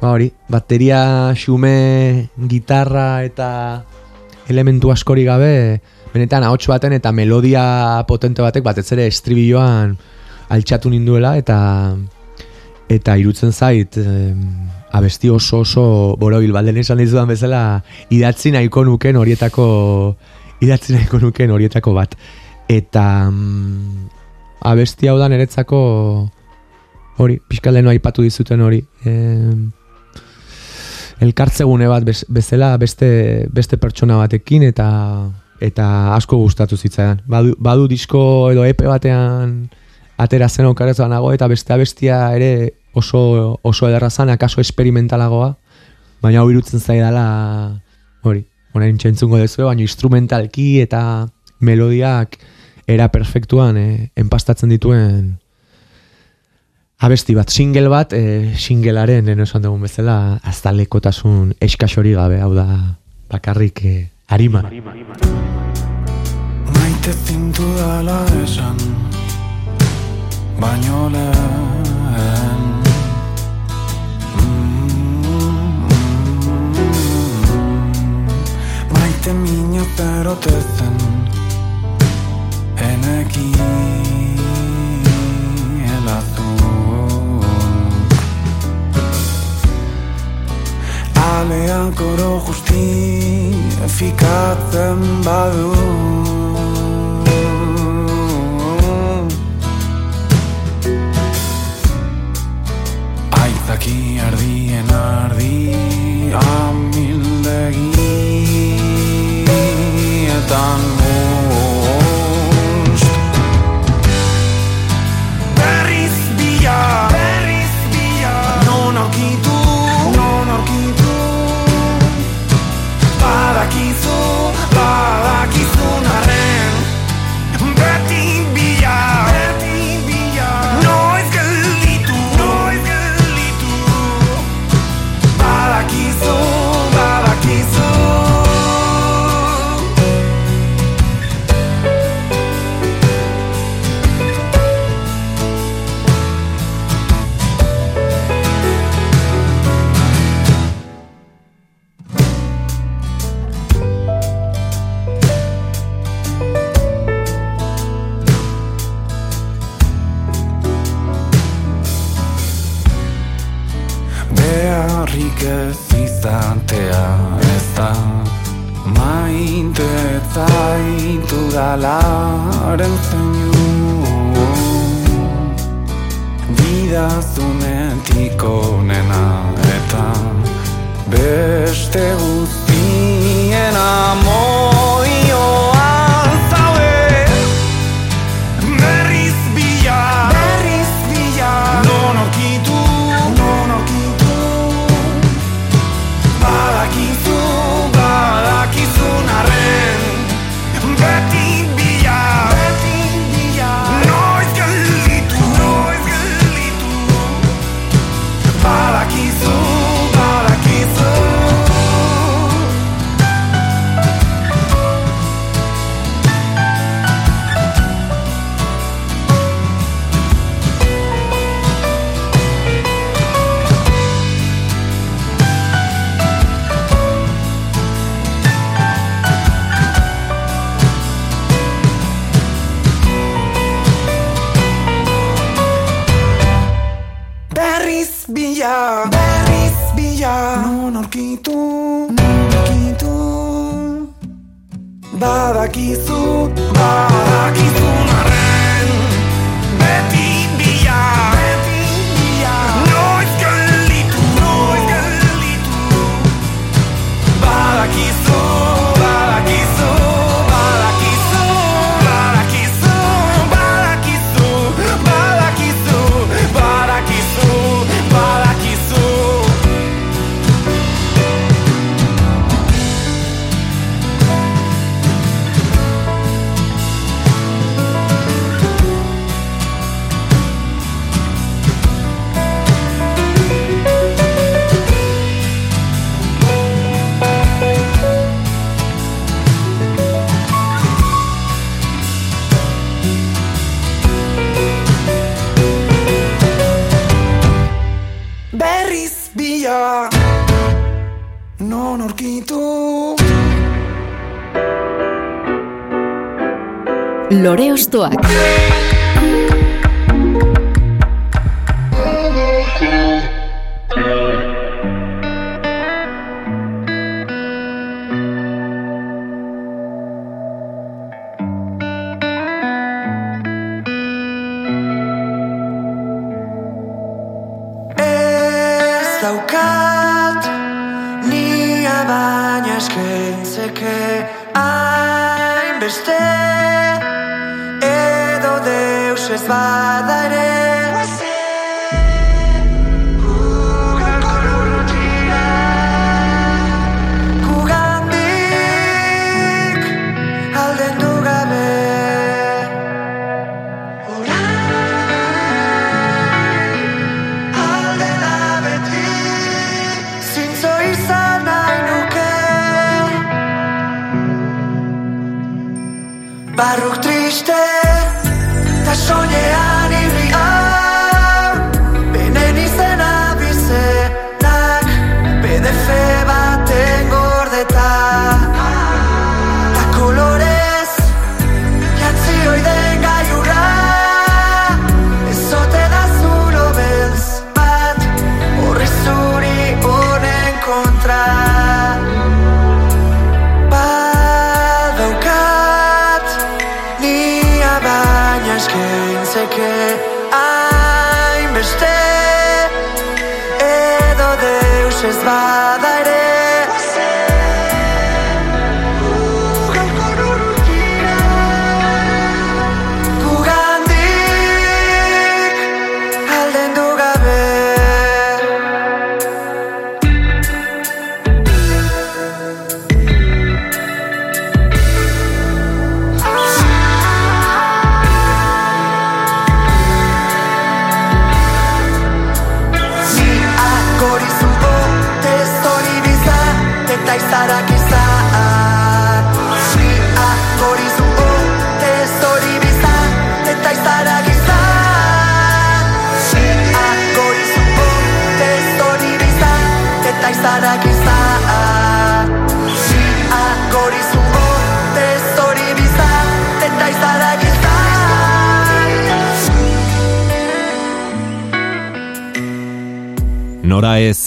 ba hori, bateria xume, gitarra eta elementu askori gabe benetan ahots baten eta melodia potente batek batez ere estribilloan altxatu ninduela eta eta irutzen zait em, abesti oso oso borobil balden esan dizudan bezala idatzi nahiko nuken horietako idatzi nahiko nuken horietako bat eta mm, abesti hau da niretzako hori, pixkaleno aipatu dizuten hori em, elkartzegune bat bez- bezala beste, beste pertsona batekin eta eta asko gustatu zitzaidan. Badu, badu disko edo epe batean atera zen okarez banago eta beste abestia ere oso, oso ederra zan, akaso esperimentalagoa, baina hau irutzen zaidala hori, honen txentzungo dezu, baina instrumentalki eta melodiak era perfektuan eh, enpastatzen dituen abesti bat, single bat, e, singlearen, eno esan dugun bezala, aztalekotasun eskaxori gabe, hau da, bakarrik e, harima. Maite zintu dala esan Baino lehen itarotezen Eneki helatu Alean koro justi efikatzen badu Aitzaki ardien ardi Amen done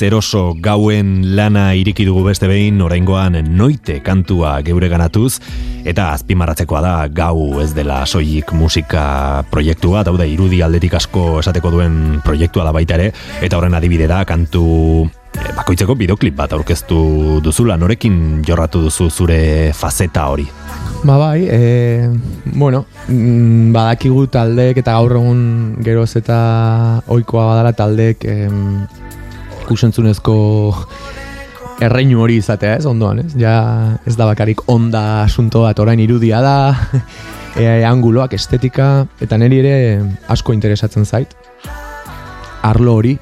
eroso gauen lana iriki dugu beste behin, oraingoan noite kantua geure ganatuz, eta azpimarratzekoa da gau ez dela soilik musika proiektua, daude irudi aldetik asko esateko duen proiektua da baita ere, eta horren adibide da kantu eh, bakoitzeko bideoklip bat aurkeztu duzula, norekin jorratu duzu zure faceta hori? Ba bai, e, bueno, mm, badakigu taldeek eta gaur egun geroz eta ohikoa badala taldeek em, ikusentzunezko erreinu hori izatea, ez, ondoan, ez? Ja, ez da bakarik onda asunto bat orain irudia da, (laughs) e, anguloak, estetika, eta niri ere asko interesatzen zait. Arlo hori,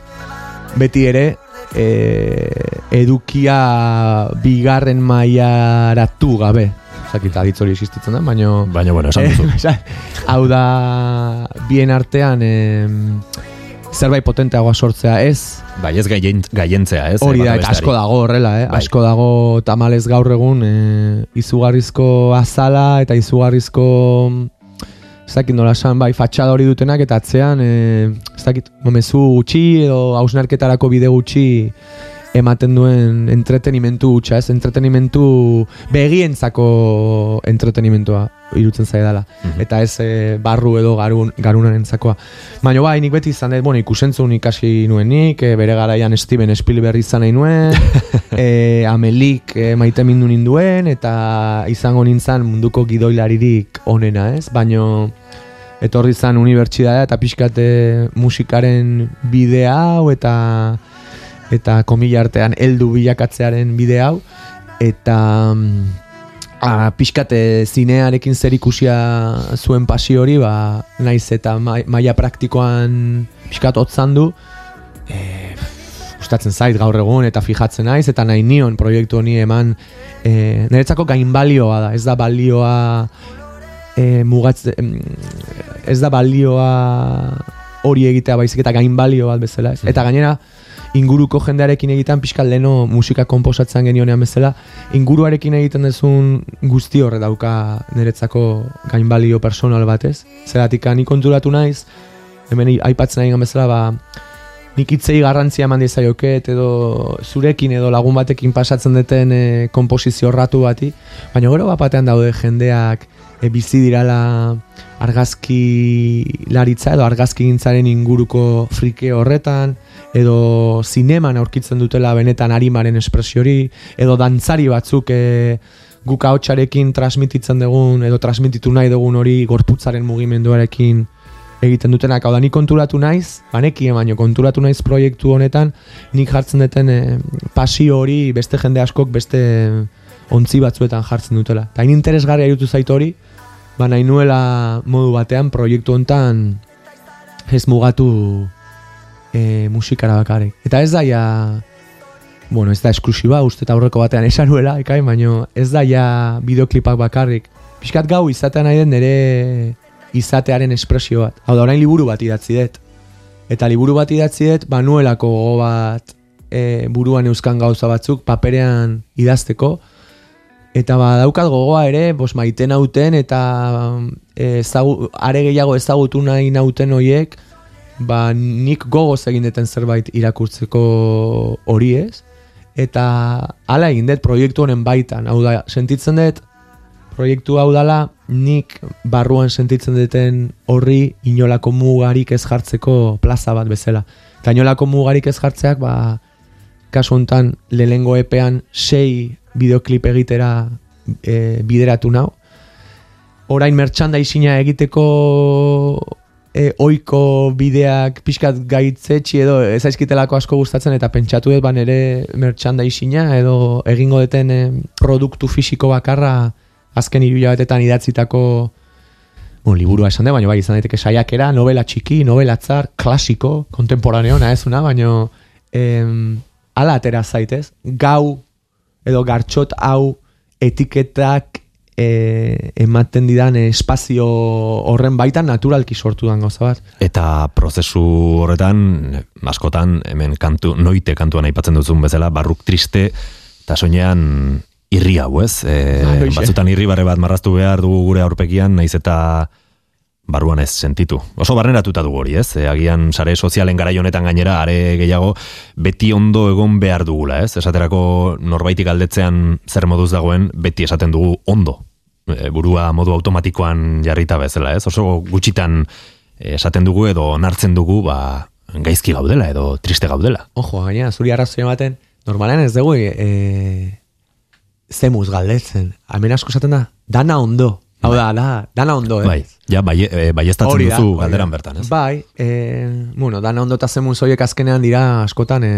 beti ere, e, edukia bigarren mailaratu gabe. Zakit, aditz hori existitzen da, baino... Baina, bueno, esan duzu. (laughs) Hau da, bien artean em, zerbait potenteagoa sortzea ez, Bai, ez gaien, gaientzea, ez? hori eh, da, bata eta asko dago horrela, eh? Bai. asko dago tamalez gaur egun e, izugarrizko azala eta izugarrizko ez dakit nola esan, bai, fatxada hori dutenak eta atzean, e, ez dakit, mezu gutxi edo hausnarketarako bide gutxi ematen duen entretenimentu hutsa, ez? Entretenimentu begientzako entretenimentua irutzen zaidala. Mhm. Eta ez e, barru edo garun, garunarentzakoa. Baina bai, nik beti izan bueno, ikusentzun ikasi nuenik, e, bere garaian Steven Spielberg izan nahi nuen, (laughs) e, Amelik e, maite mindu ninduen, eta izango nintzen munduko gidoilaririk onena, ez? Baina etorri zan unibertsitatea eta pixkate musikaren bide hau eta eta komila artean heldu bilakatzearen bide hau eta mm, a, pixkate zinearekin zer ikusia zuen pasio hori ba, naiz eta mai- maila praktikoan pixkat hotzan du e, gustatzen zait gaur egun eta fijatzen naiz eta nahi nion proiektu honi eman e, niretzako gain balioa da ez da balioa e, mugatze, em, ez da balioa hori egitea baizik eta gain balio bat bezala ez. Eta gainera inguruko jendearekin egiten pixka leno musika komposatzen genionean bezala inguruarekin egiten duzun guzti horre dauka niretzako gain balio personal batez. Zeratik ni konturatu naiz hemen aipatzen nahi bezala ba nik hitzei garrantzia eman diezaioket edo zurekin edo lagun batekin pasatzen duten e, komposizio ratu bati, baina gero bat batean daude jendeak e, bizi dirala argazki laritza edo argazki gintzaren inguruko frike horretan, edo zineman aurkitzen dutela benetan arimaren espresiori, edo dantzari batzuk e, guk ahotsarekin transmititzen dugun edo transmititu nahi dugun hori gorputzaren mugimenduarekin egiten dutenak, hau da, ni konturatu naiz, banekien baino konturatu naiz proiektu honetan, nik jartzen duten e, pasio hori beste jende askok beste ontzi batzuetan jartzen dutela. Hain interesgarria irutu zait hori, ba nahi nuela modu batean proiektu honetan ez mugatu e, musikara bakarrik. Eta ez da ja, bueno, ez da esklusiba, uste eta aurreko batean esan nuela, ekai, baino ez da ja bideoklipak bakarrik. pixkat gau izatea nahi den nire izatearen espresio bat. Hau da, orain liburu bat idatzi dut. Eta liburu bat idatzi dut, banuelako gogo bat e, buruan euskan gauza batzuk paperean idazteko. Eta ba, daukat gogoa ere, bos maiten nauten eta e, ezagu, are gehiago ezagutu nahi nauten hoiek, ba, nik gogoz egin deten zerbait irakurtzeko hori ez. Eta hala egin dut proiektu honen baitan. Hau da, sentitzen dut, proiektu hau dala, nik barruan sentitzen duten horri inolako mugarik ez jartzeko plaza bat bezala. Eta inolako mugarik ez jartzeak, ba, kasu hontan lehengo epean sei bideoklip egitera e, bideratu nau. Orain merchandising egiteko e, oiko bideak pixkat gaitzetxi edo ez aizkitelako asko gustatzen eta pentsatu dut ban ere merchandisinga edo egingo deten e, produktu fisiko bakarra azken hiru jabetetan idatzitako bueno, liburua esan de, baina bai izan daiteke saiakera, novela txiki, novela tzar, klasiko, kontemporaneo, nahezuna, baina em, ala atera zaitez, gau edo gartxot hau etiketak e, ematen didan espazio horren baitan naturalki sortu dan gauza bat. Eta prozesu horretan, askotan, hemen kantu, noite kantuan aipatzen duzun bezala, barruk triste, eta soinean irri hau, ez? E, Ah, hoxe. batzutan irri barre bat marraztu behar dugu gure aurpegian, naiz eta barruan ez sentitu. Oso barneratuta dugu hori, ez? E, agian sare sozialen garai honetan gainera, are gehiago, beti ondo egon behar dugula, ez? Esaterako norbaitik aldetzean zer moduz dagoen, beti esaten dugu ondo. E, burua modu automatikoan jarrita bezala, ez? Oso gutxitan e, esaten dugu edo onartzen dugu, ba, gaizki gaudela edo triste gaudela. Ojo, gaina, zuri arrazoi ematen, normalean ez dugu e, zemuz galdetzen. Hemen asko esaten da, dana ondo. Hau da, da, dana ondo, eh? Bai, ja, bai, e, baiestatzen Hori da, duzu galderan bertan, ez? Bai, e, bueno, dana ondo eta zemuz horiek azkenean dira askotan e,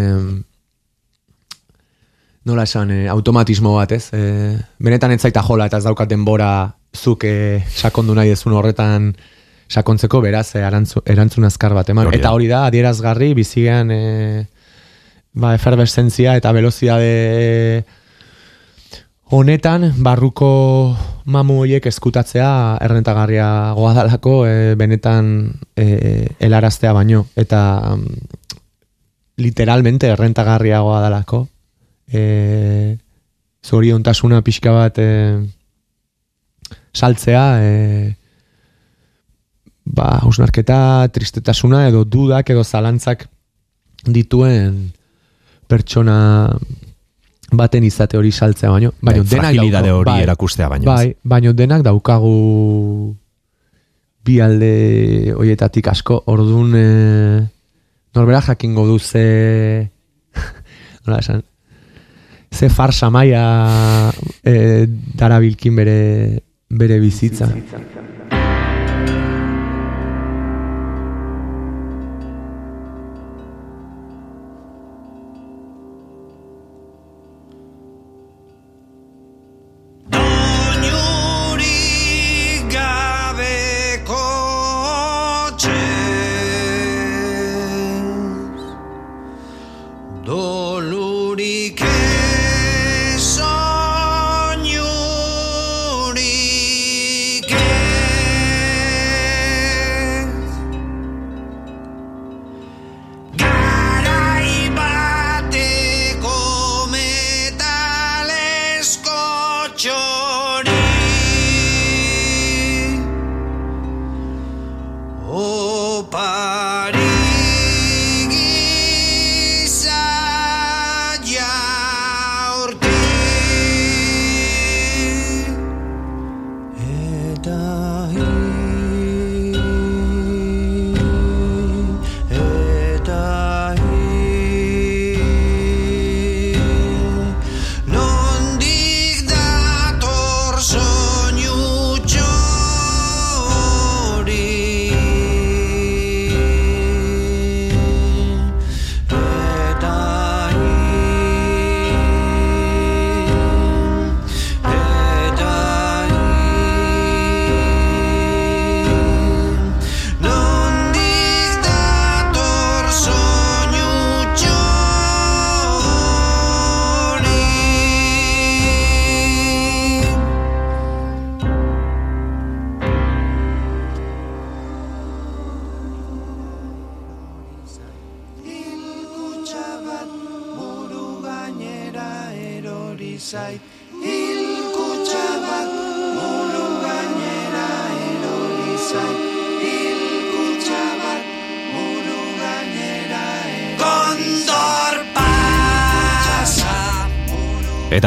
nola esan, e, automatismo bat, ez? E, benetan ez zaita jola eta ez daukat denbora zuk e, sakondu nahi ezun horretan sakontzeko beraz e, arantzu, erantzun azkar bat eman. Hori. Eta hori da, adierazgarri, bizigean e, ba, eferveszentzia eta veloziade honetan barruko mamu horiek eskutatzea errentagarria goadalako e, benetan e, helaraztea baino. Eta mm, literalmente errentagarria goadalako e, zoriontasuna pixka bat e, saltzea e, ba, hausnarketa tristetasuna edo dudak edo zalantzak dituen pertsona baten izate hori saltzea baino. Baino Bai, denak fragilidade daukagu- hori bai, erakustea baino. Bai, baino denak daukagu bi alde hoietatik asko, ordun e, norbera jakingo du ze (laughs) nola esan ze farsa maia e, darabilkin bere bere bizitza. Doinurik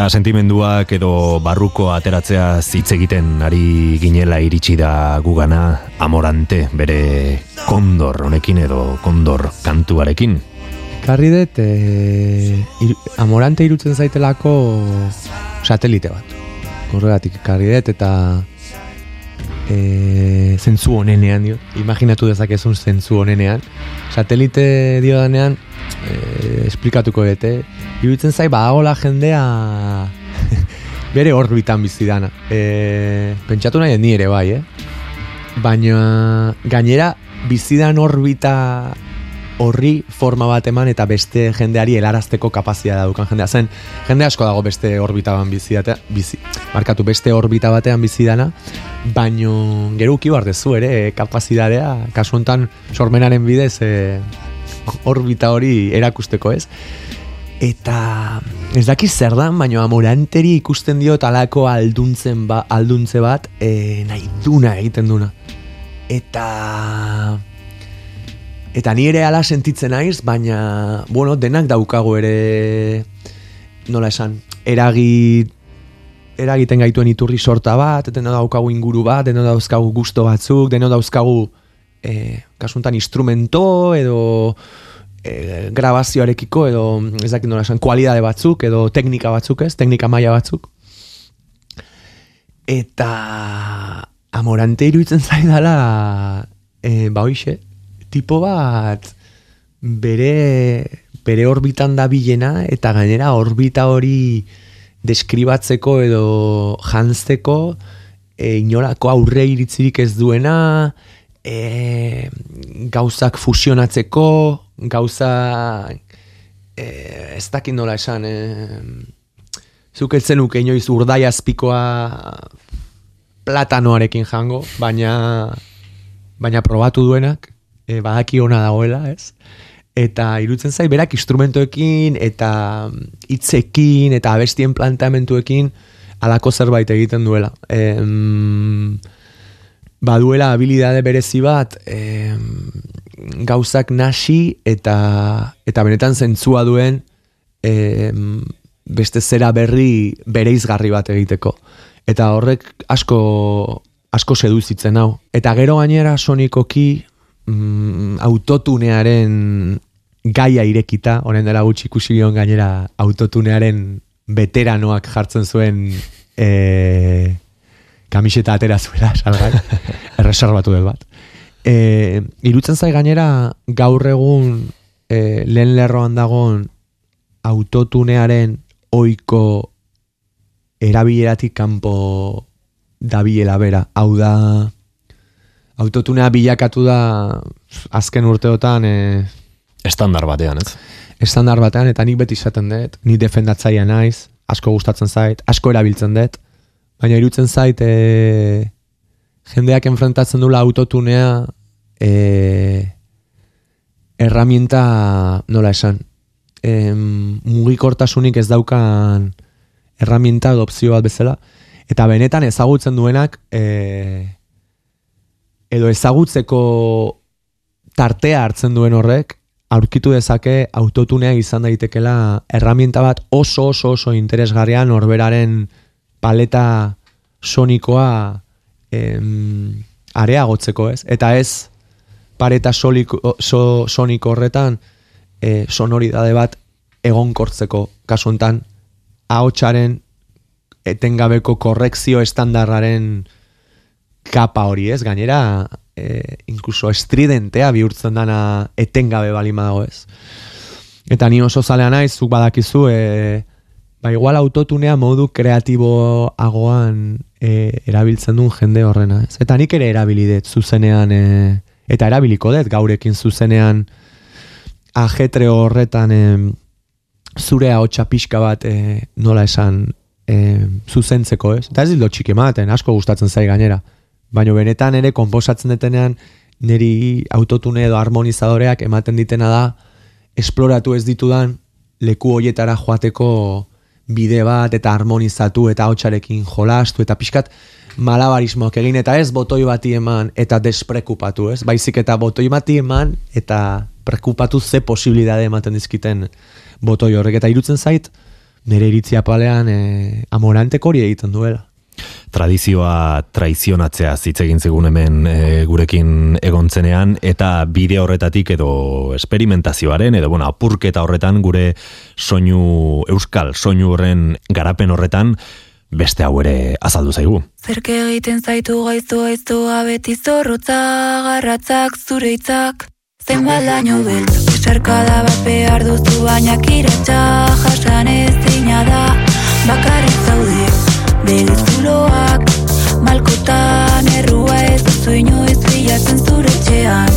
Eta sentimenduak edo barruko ateratzea zitz egiten ari ginela iritsi da gugana amorante bere kondor honekin edo kondor kantuarekin. Karri dut, e, ir, amorante irutzen zaitelako satelite bat. Horregatik karri dut eta e, zentzu honenean dio. Imaginatu dezakezun zentzu honenean. Satelite dio danean, e, esplikatuko dute. Iruditzen zai, badagola jendea (laughs) bere orbitan bizi dana. E, pentsatu nahi ni ere bai, eh? Baina gainera bizidan orbita horri forma bat eman eta beste jendeari helarazteko kapazia daukan jendea. Zen, jende asko dago beste orbita batean bizi, data- bizi markatu beste orbita batean bizi dana, baino gero uki dezu ere eh, kapazidadea, kasu honetan sormenaren bidez eh, orbita hori erakusteko ez. Eta ez dakiz zer dan, baino amoranteri ikusten dio talako alduntzen ba, alduntze bat e, nahi duna egiten duna. Eta eta ni ere ala sentitzen naiz, baina bueno, denak daukago ere nola esan, eragi eragiten gaituen iturri sorta bat, deno daukagu inguru bat, deno dauzkagu gusto batzuk, deno dauzkagu e, kasuntan instrumento edo e, grabazioarekiko edo ez dakit nola esan, kualidade batzuk edo teknika batzuk ez, teknika maila batzuk. Eta amorante iruditzen (laughs) zaidala e, ba hoixe, tipo bat bere, bere orbitan da bilena eta gainera orbita hori deskribatzeko edo jantzeko e, inolako aurre iritzirik ez duena e, gauzak fusionatzeko gauza e, ez dakit nola esan e, zuk ez zenuke inoiz urdai azpikoa platanoarekin jango, baina baina probatu duenak e, badaki ona dagoela, ez? Eta irutzen zai berak instrumentoekin eta hitzekin eta abestien planteamentuekin alako zerbait egiten duela. Em, baduela habilidade berezi bat em, gauzak nasi eta eta benetan zentzua duen em, beste zera berri bereizgarri bat egiteko. Eta horrek asko asko seduzitzen hau. Eta gero gainera sonikoki mm, autotunearen gaia irekita, honen dela gutxi ikusi gion gainera autotunearen veteranoak jartzen zuen e, kamiseta atera zuela, salgai, (laughs) erreserbatu dut bat. E, irutzen zai gainera gaur egun e, lehen lerroan dagoen autotunearen oiko erabileratik kanpo dabilela bera. Hau da, autotunea bilakatu da azken urteotan e, Estandar batean, ez? estandar batean, eta nik beti izaten dut, ni defendatzaia naiz, asko gustatzen zait, asko erabiltzen dut, baina irutzen zait, e, jendeak enfrentatzen dula autotunea, e, herramienta, nola esan, em, mugikortasunik ez daukan herramienta edo opzio bat bezala, eta benetan ezagutzen duenak, e, edo ezagutzeko tartea hartzen duen horrek, aurkitu dezake autotunea izan daitekela herramienta bat oso oso oso interesgarria norberaren paleta sonikoa em, areagotzeko ez. Eta ez pareta soliko, so, soniko horretan e, sonoridade bat egonkortzeko kasu hontan ahotsaren etengabeko korrekzio estandarraren kapa hori ez, gainera e, incluso estridentea bihurtzen dana etengabe bali dago ez. Eta ni oso zalea naiz, zuk badakizu, e, ba igual autotunea modu kreatiboagoan e, erabiltzen duen jende horrena ez. Eta nik ere erabilidet zuzenean, e, eta erabiliko dut gaurekin zuzenean ajetre horretan e, zure ahotsa pixka bat e, nola esan e, zuzentzeko ez. Eta ez dildo txiki ematen, asko gustatzen zai gainera. Baina benetan ere konposatzen detenean niri autotune edo harmonizadoreak ematen ditena da esploratu ez ditudan leku hoietara joateko bide bat eta harmonizatu eta hotxarekin jolastu eta pixkat malabarismoak egin eta ez botoi bati eman eta desprekupatu, ez? Baizik eta botoi bati eman eta prekupatu ze posibilidade ematen dizkiten botoi horrek eta irutzen zait nire iritzia palean e, amoranteko hori egiten duela tradizioa traizionatzea hitz egin zigun hemen e, gurekin egontzenean eta bide horretatik edo esperimentazioaren edo bueno, apurketa horretan gure soinu euskal soinu horren garapen horretan beste hau ere azaldu zaigu. Zerke egiten zaitu gaiztu gaiztu abeti zorrotza garratzak zure hitzak Zenbat laino beltz, esarkada bat behar duzu baina kiratxa jasan ez da Bakarrik zaude, Belizuloak Malkotan errua ez duzu inoiz bilatzen zure txean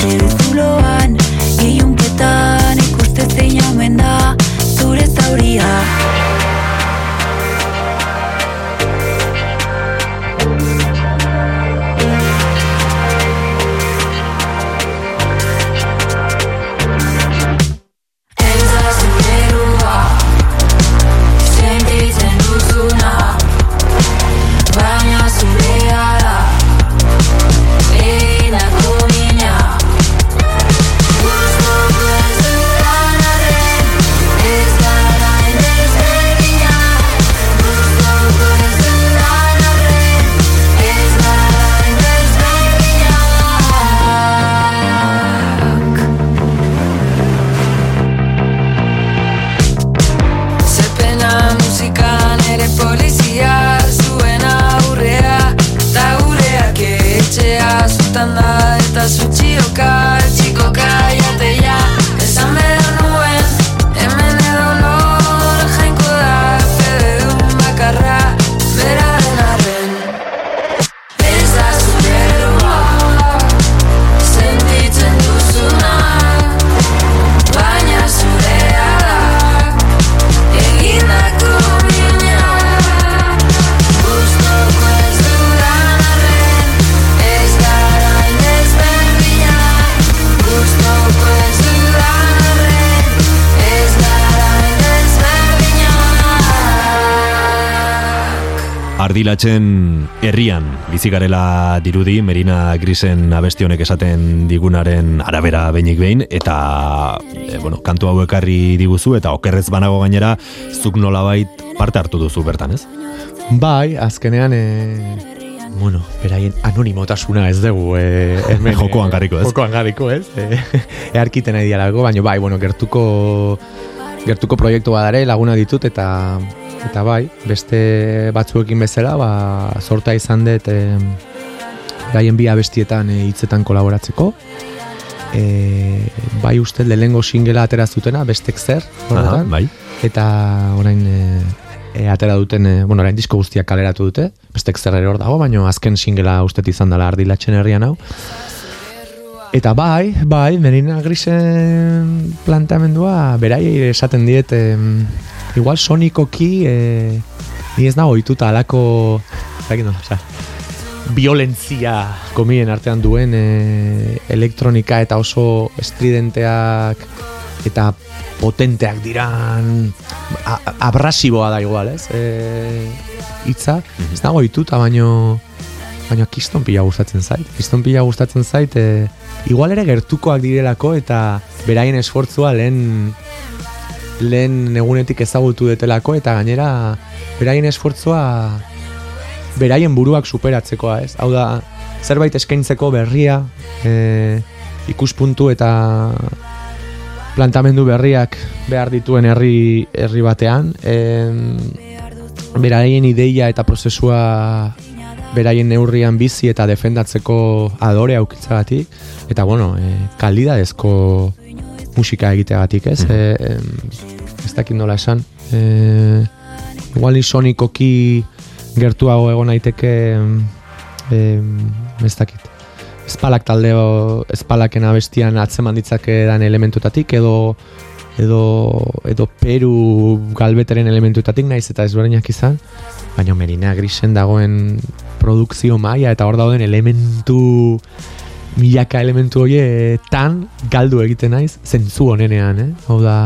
Belizuloan Iunketan ikuste zein omen da Zure zauriak ardilatzen herrian bizigarela dirudi Merina Grisen abesti honek esaten digunaren arabera beinik behin eta e, bueno, kantu hau ekarri diguzu eta okerrez banago gainera zuk nolabait parte hartu duzu bertan, ez? Bai, azkenean e, bueno, beraien anonimotasuna ez dugu e, hemen, (laughs) jokoan garriko, ez? Jokoan garriko, ez? (laughs) E, earkiten nahi dialago, baina bai, bueno, gertuko gertuko proiektu badare laguna ditut eta Eta bai, beste batzuekin bezala, ba, sorta izan dut e, gaien bi abestietan e, hitzetan kolaboratzeko. E, bai uste lehengo singela atera zutena, bestek zer, Aha, bai. eta orain e, e, atera duten, e, bueno, orain disko guztiak kaleratu dute, bestek zer ere hor dago, baina azken singela uste izan dela ardilatzen herrian hau. Eta bai, bai, Merina Grisen planteamendua, berai esaten diet, igual sonikoki eh, ni ez nago ituta alako zakin no, oza, violentzia komien artean duen eh, elektronika eta oso estridenteak eta potenteak diran abrasiboa da igual, ez? E, itza, ez nago ituta, baino baina kiston pila gustatzen zait. Kiston pila gustatzen zait, e, igual ere gertukoak direlako eta beraien esfortzua lehen lehen egunetik ezagutu detelako eta gainera beraien esfortzua beraien buruak superatzekoa, ez? Hau da, zerbait eskaintzeko berria, e, ikuspuntu eta plantamendu berriak behar dituen herri herri batean, e, beraien ideia eta prozesua beraien neurrian bizi eta defendatzeko adore aukitzagatik, eta bueno, e, kalidadezko musika egiteagatik, ez? Mm -hmm. ez dakit nola esan. E, igual sonikoki gertuago egon naiteke e, ez dakit. Espalak taldeo, espalaken abestian atzeman ditzake elementutatik, edo edo, edo Peru galbeteren elementutatik naiz eta ezberdinak izan, baina Merina Grisen dagoen produkzio maia eta hor dauden elementu milaka elementu tan galdu egiten naiz zentzu honenean, eh? Hau da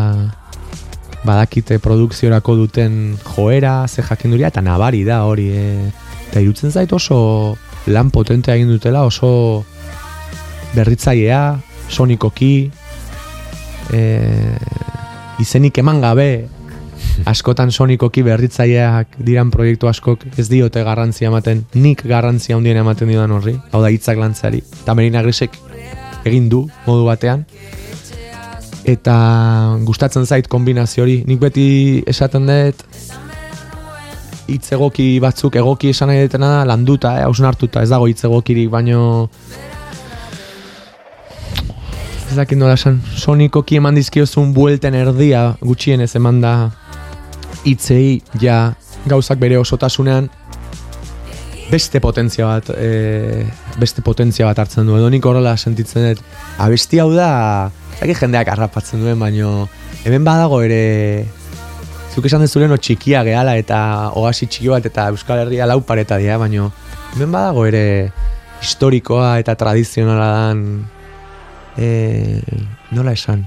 badakite produkziorako duten joera, ze jakinduria, eta nabari da hori, e, eta irutzen zait oso lan potentea egin dutela, oso berritzailea, sonikoki, e, izenik eman gabe, askotan sonikoki berritzaileak diran proiektu askok ez diote garrantzia ematen, nik garrantzia handien ematen didan horri, hau da hitzak lantzari. Eta Merina Grisek egin du modu batean, eta gustatzen zait kombinazio hori. Nik beti esaten dut hitz egoki batzuk egoki esan nahi detena da landuta, eh, hausnartuta, ez dago hitz egokirik, baino ez dakit nola esan, sonikoki eman dizkiozun buelten erdia gutxienez eman da hitzei ja gauzak bere osotasunean beste potentzia bat e, beste potentzia bat hartzen du. Edo nik horrela sentitzen dut abesti hau da zaki jendeak arrapatzen duen baino hemen badago ere zuk esan dezuren o txikia gehala eta oasi txiki bat eta Euskal Herria lau pareta dira baino hemen badago ere historikoa eta tradizionala dan e, nola esan?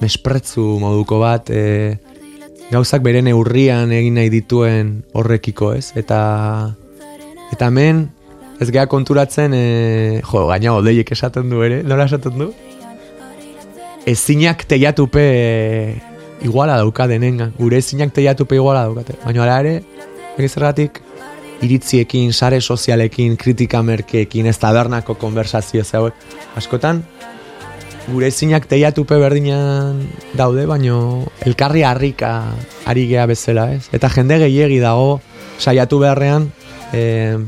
Mespretzu moduko bat e, gauzak bere neurrian egin nahi dituen horrekiko, ez? Eta eta hemen ez gea konturatzen e, jo, gaina odeiek esaten du ere, nola esaten du? Ezinak teiatupe e, iguala dauka denenga, gure ezinak teiatupe iguala daukate. Baina ara ere, egizerratik, iritziekin, sare sozialekin, kritika merkeekin, ez tabernako konversazio zauek, askotan, gure ezinak teiatupe berdinan daude, baino elkarri harrika ari gea bezala, ez? Eta jende gehiegi dago saiatu beharrean e,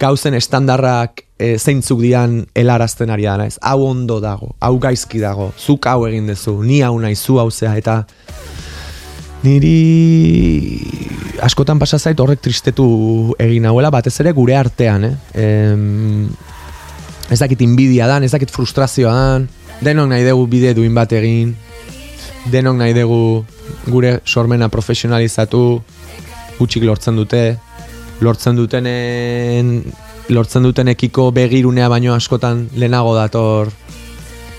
gauzen estandarrak e, zeintzuk dian helarazten ari da, ez? Hau ondo dago, hau gaizki dago, zuk hau egin dezu, ni hau nahi zu hau zea, eta niri askotan pasa zait horrek tristetu egin hauela, batez ere gure artean, eh? Em, ez dakit inbidia dan, ez dakit frustrazioa dan, denok nahi dugu bide duin bat egin, denok nahi dugu gure sormena profesionalizatu, gutxik lortzen dute, lortzen dutenen lortzen dutenekiko begirunea baino askotan lehenago dator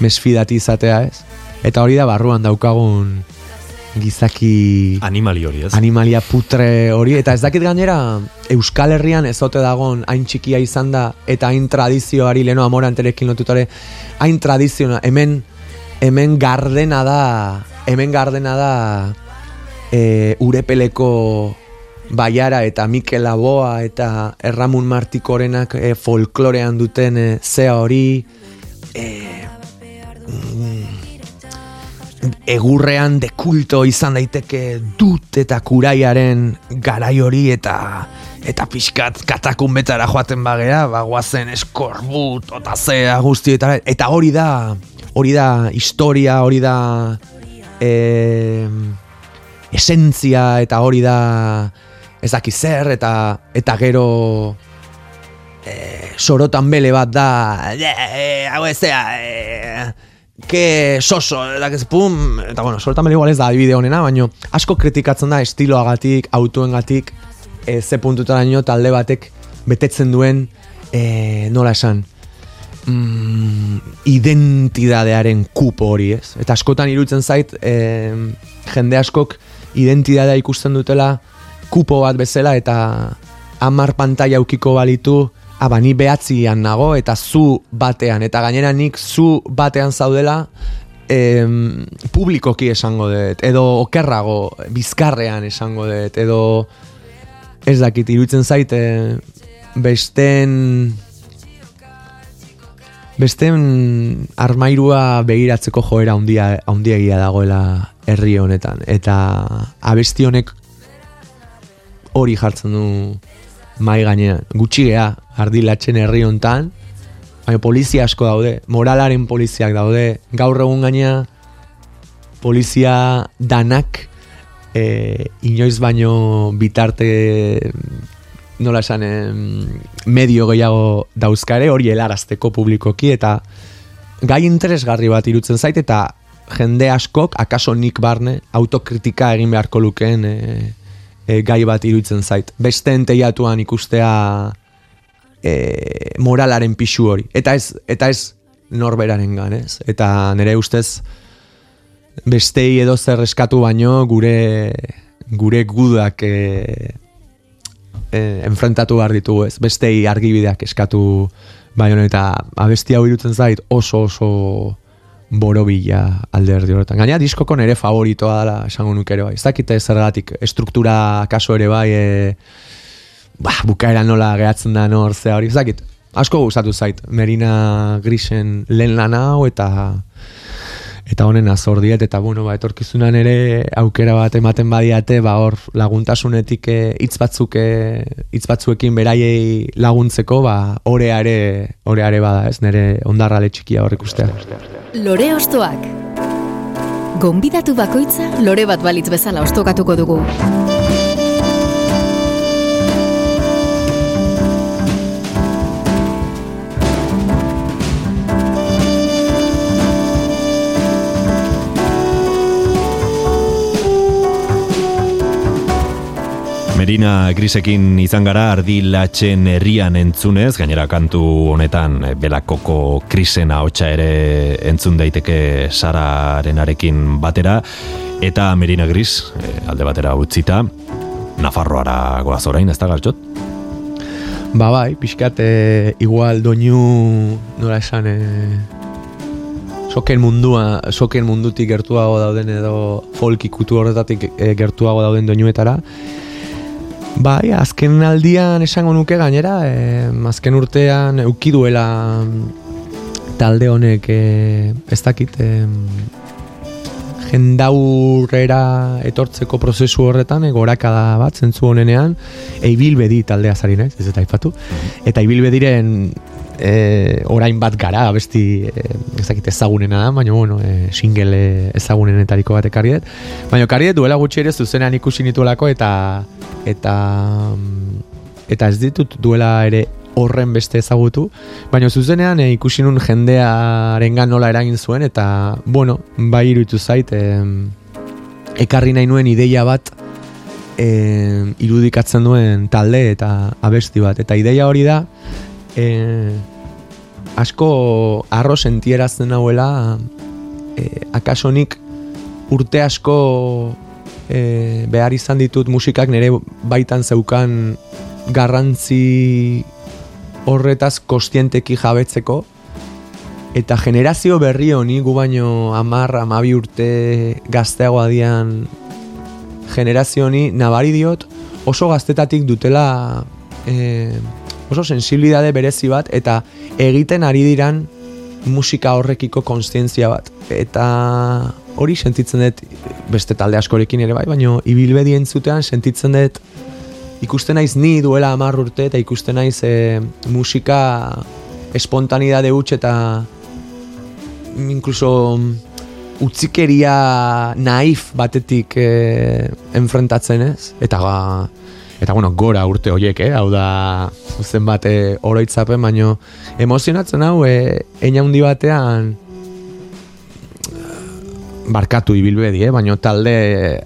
mesfidati izatea ez. Eta hori da barruan daukagun gizaki Animali hori, ez? animalia putre hori eta ez dakit gainera Euskal Herrian ezote dagon hain txikia izan da eta hain tradizioari leno amoranterekin lotutare hain tradizioa hemen hemen gardena da hemen gardena da e, urepeleko Baiara eta Mikel Aboa eta Erramun Martikorenak e, folklorean duten e, zea hori e, egurrean de kulto izan daiteke dut eta kuraiaren garai hori eta eta pixkat katakun betara joaten bagea, ba, guazen eskorbut, otazea, guzti, eta, eta hori da, hori da historia, hori da e, esentzia, eta hori da ez daki zer, eta, eta gero e, sorotan bele bat da, e, hau ezea, e, ke soso, dakez, pum, eta bueno, sorotan bele igual ez da adibide honena, baino asko kritikatzen da estiloagatik, autoengatik, e, ze puntutaraino talde batek betetzen duen e, nola esan mm, identidadearen kupo hori ez? Eta askotan irutzen zait e, jende askok identidadea ikusten dutela kupo bat bezala eta hamar pantaila ukiko balitu aba ni behatzian nago eta zu batean. Eta gainera nik zu batean zaudela em, publikoki esango dut edo okerrago bizkarrean esango dut edo ez dakit, iruditzen zaite besten besten armairua begiratzeko joera handia handiegia dagoela herri honetan. Eta abesti honek hori jartzen du mai gainean. Gutxi gea ardilatzen herri hontan baina polizia asko daude. Moralaren poliziak daude. Gaur egun gaina polizia danak e, inoiz baino bitarte nola esan medio gehiago dauzkare hori helarazteko publikoki eta gai interesgarri bat irutzen zait eta jende askok akaso nik barne autokritika egin beharko lukeen e, e, gai bat irutzen zait. Beste enteiatuan ikustea e, moralaren pixu hori. Eta ez, eta ez norberaren ganez eta nire ustez bestei edo zer eskatu baino gure gure gudak e, e, enfrentatu behar ditugu ez, bestei argibideak eskatu baino. Eta abesti hau irutzen zait oso oso borobila alderdi horretan. Gaina diskoko nere favoritoa dela esango nuke ere bai. Ez dakite zergatik estruktura kaso ere bai e, ba, bukaera nola gehatzen da nor zea hori. Ez dakit, asko gustatu zait. Merina Grisen lehen lan hau eta eta honen azordiet, eta bueno, ba, etorkizunan ere aukera bat ematen badiate, ba, hor laguntasunetik eh, hitz batzuk eh, hitz batzuekin beraiei laguntzeko, ba, oreare, oreare bada, ez nire ondarrale txikia horrek ustea. Lore ostoak. Gonbidatu bakoitza lore bat balitz bezala ostokatuko dugu. Merina Grisekin izan gara ardi latxen herrian entzunez, gainera kantu honetan eh, belakoko krisen ahotsa ere entzun daiteke sararenarekin batera, eta Merina Gris eh, alde batera utzita, Nafarroara goaz orain, ez da gartxot? Ba bai, pixkat e, igual doinu nola esan e, soken mundua, soken mundutik gertuago dauden edo folk ikutu horretatik e, gertuago dauden doinuetara, Bai, azken aldian esango nuke gainera, e, azken urtean eukiduela talde honek e, ez dakit e, jendaurrera etortzeko prozesu horretan, e, gorakada bat zentzu honenean, eibilbedi taldea zari naiz, ez eta ipatu, eta eibilbediren e, orain bat gara, abesti e, ez ezagunena da, baina bueno, e, single ezagunenetariko bat ekarriet, baina ekarriet duela gutxi ere zuzenean ikusi nituelako eta eta eta ez ditut duela ere horren beste ezagutu, baina zuzenean e, ikusi nun jendearengan nola eragin zuen eta bueno, bai iruditu zait e, ekarri nahi nuen ideia bat e, irudikatzen duen talde eta abesti bat. Eta ideia hori da e, asko arro sentierazten hauela e, akasonik urte asko e, behar izan ditut musikak nire baitan zeukan garrantzi horretaz kostienteki jabetzeko. Eta generazio berri honi gu baino amar, amabi urte gazteago adian generazio honi nabari diot oso gaztetatik dutela e, oso sensibilidade berezi bat eta egiten ari diran musika horrekiko konstientzia bat. Eta hori sentitzen dut beste talde askorekin ere bai, baina ibilbedi entzutean sentitzen dut ikusten naiz ni duela amar urte eta ikusten naiz e, musika espontanidade huts eta inkluso utzikeria naif batetik e, enfrentatzen ez eta ba, eta bueno, gora urte horiek, eh? hau da zen bate oroitzapen, baino emozionatzen hau, e, handi batean barkatu ibilbedi, eh? baina talde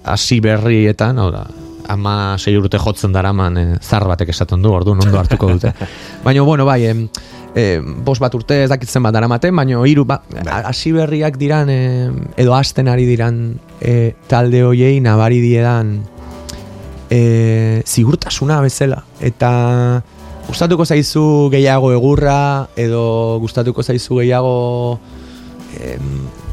hasi berrietan, hau da, ama sei urte jotzen daraman e, zar batek esaten du, ordu ondo hartuko dute. (laughs) baina, bueno, bai, em, e, bos bat urte ez dakitzen bat daramaten, baina hiru ba, bai. hasi berriak diran, e, edo hasten ari diran e, talde hoiei nabari diedan e, zigurtasuna bezala. Eta gustatuko zaizu gehiago egurra, edo gustatuko zaizu gehiago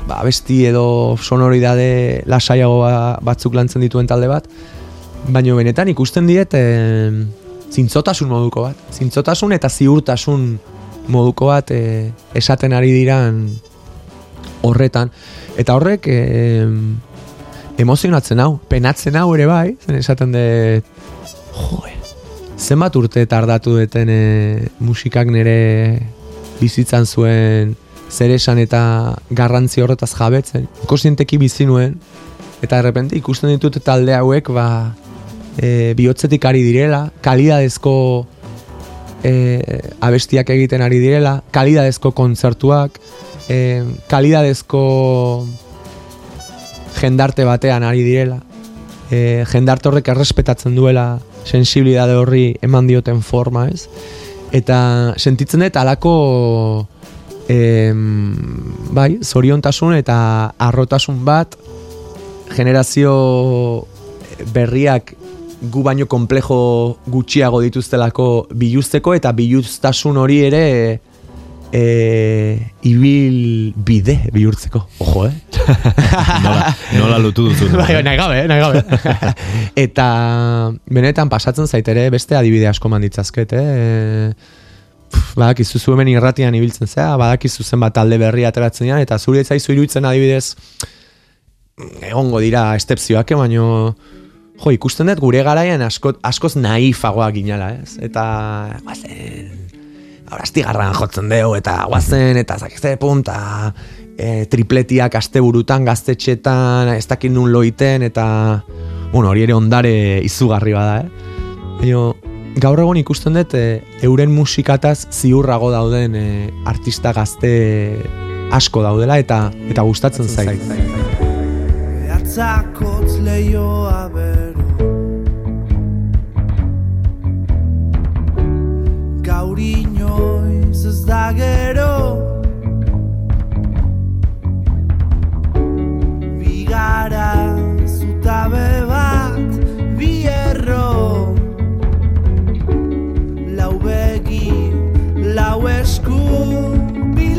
ba, besti edo sonoridade lasaiago ba, batzuk lantzen dituen talde bat, baina benetan ikusten diet e, zintzotasun moduko bat. Zintzotasun eta ziurtasun moduko bat e, esaten ari diran horretan. Eta horrek e, emozionatzen hau, penatzen hau ere bai, zen esaten de joe, zenbat urte tardatu deten e, musikak nire bizitzan zuen zer esan eta garrantzi horretaz jabetzen. Kostienteki bizi nuen, eta errepente ikusten ditut talde hauek ba, e, bihotzetik ari direla, kalidadezko e, abestiak egiten ari direla, kalidadezko kontzertuak, e, kalidadezko jendarte batean ari direla, e, jendarte horrek errespetatzen duela sensibilidade horri eman dioten forma, ez? Eta sentitzen dut alako em, bai, zoriontasun eta arrotasun bat generazio berriak gu baino komplejo gutxiago dituztelako biluzteko eta biluztasun hori ere e, ibil bide bihurtzeko. Ojo, eh? (laughs) nola, nola lutu duzu. (laughs) bai, nahi gabe, nahi gabe. (laughs) eta benetan pasatzen zaitere beste adibide asko manditzazket, eh? Badakizu zu hemen irratian ibiltzen zea, badakizu zen bat talde berri ateratzen dian, eta zuri etzaizu iruditzen adibidez egongo dira estepzioak, eh, baino jo, ikusten dut gure garaian asko, askoz naifagoa ginala, ez? Eta, guazen, aurastigarran jotzen deu, eta guazen, eta zakizte punta, e, tripletiak asteburutan, gaztetxetan, ez dakit nun loiten, eta, bueno, hori ere ondare izugarri bada, eh? Baina, gaur egon ikusten dut, e, euren musikataz ziurrago dauden e, artista gazte asko daudela, eta eta gustatzen zait. Atzakotz leioa bero Inoiz ez da gero Bigara zutabe bat Bi erro. Lau begi Lau esku Bi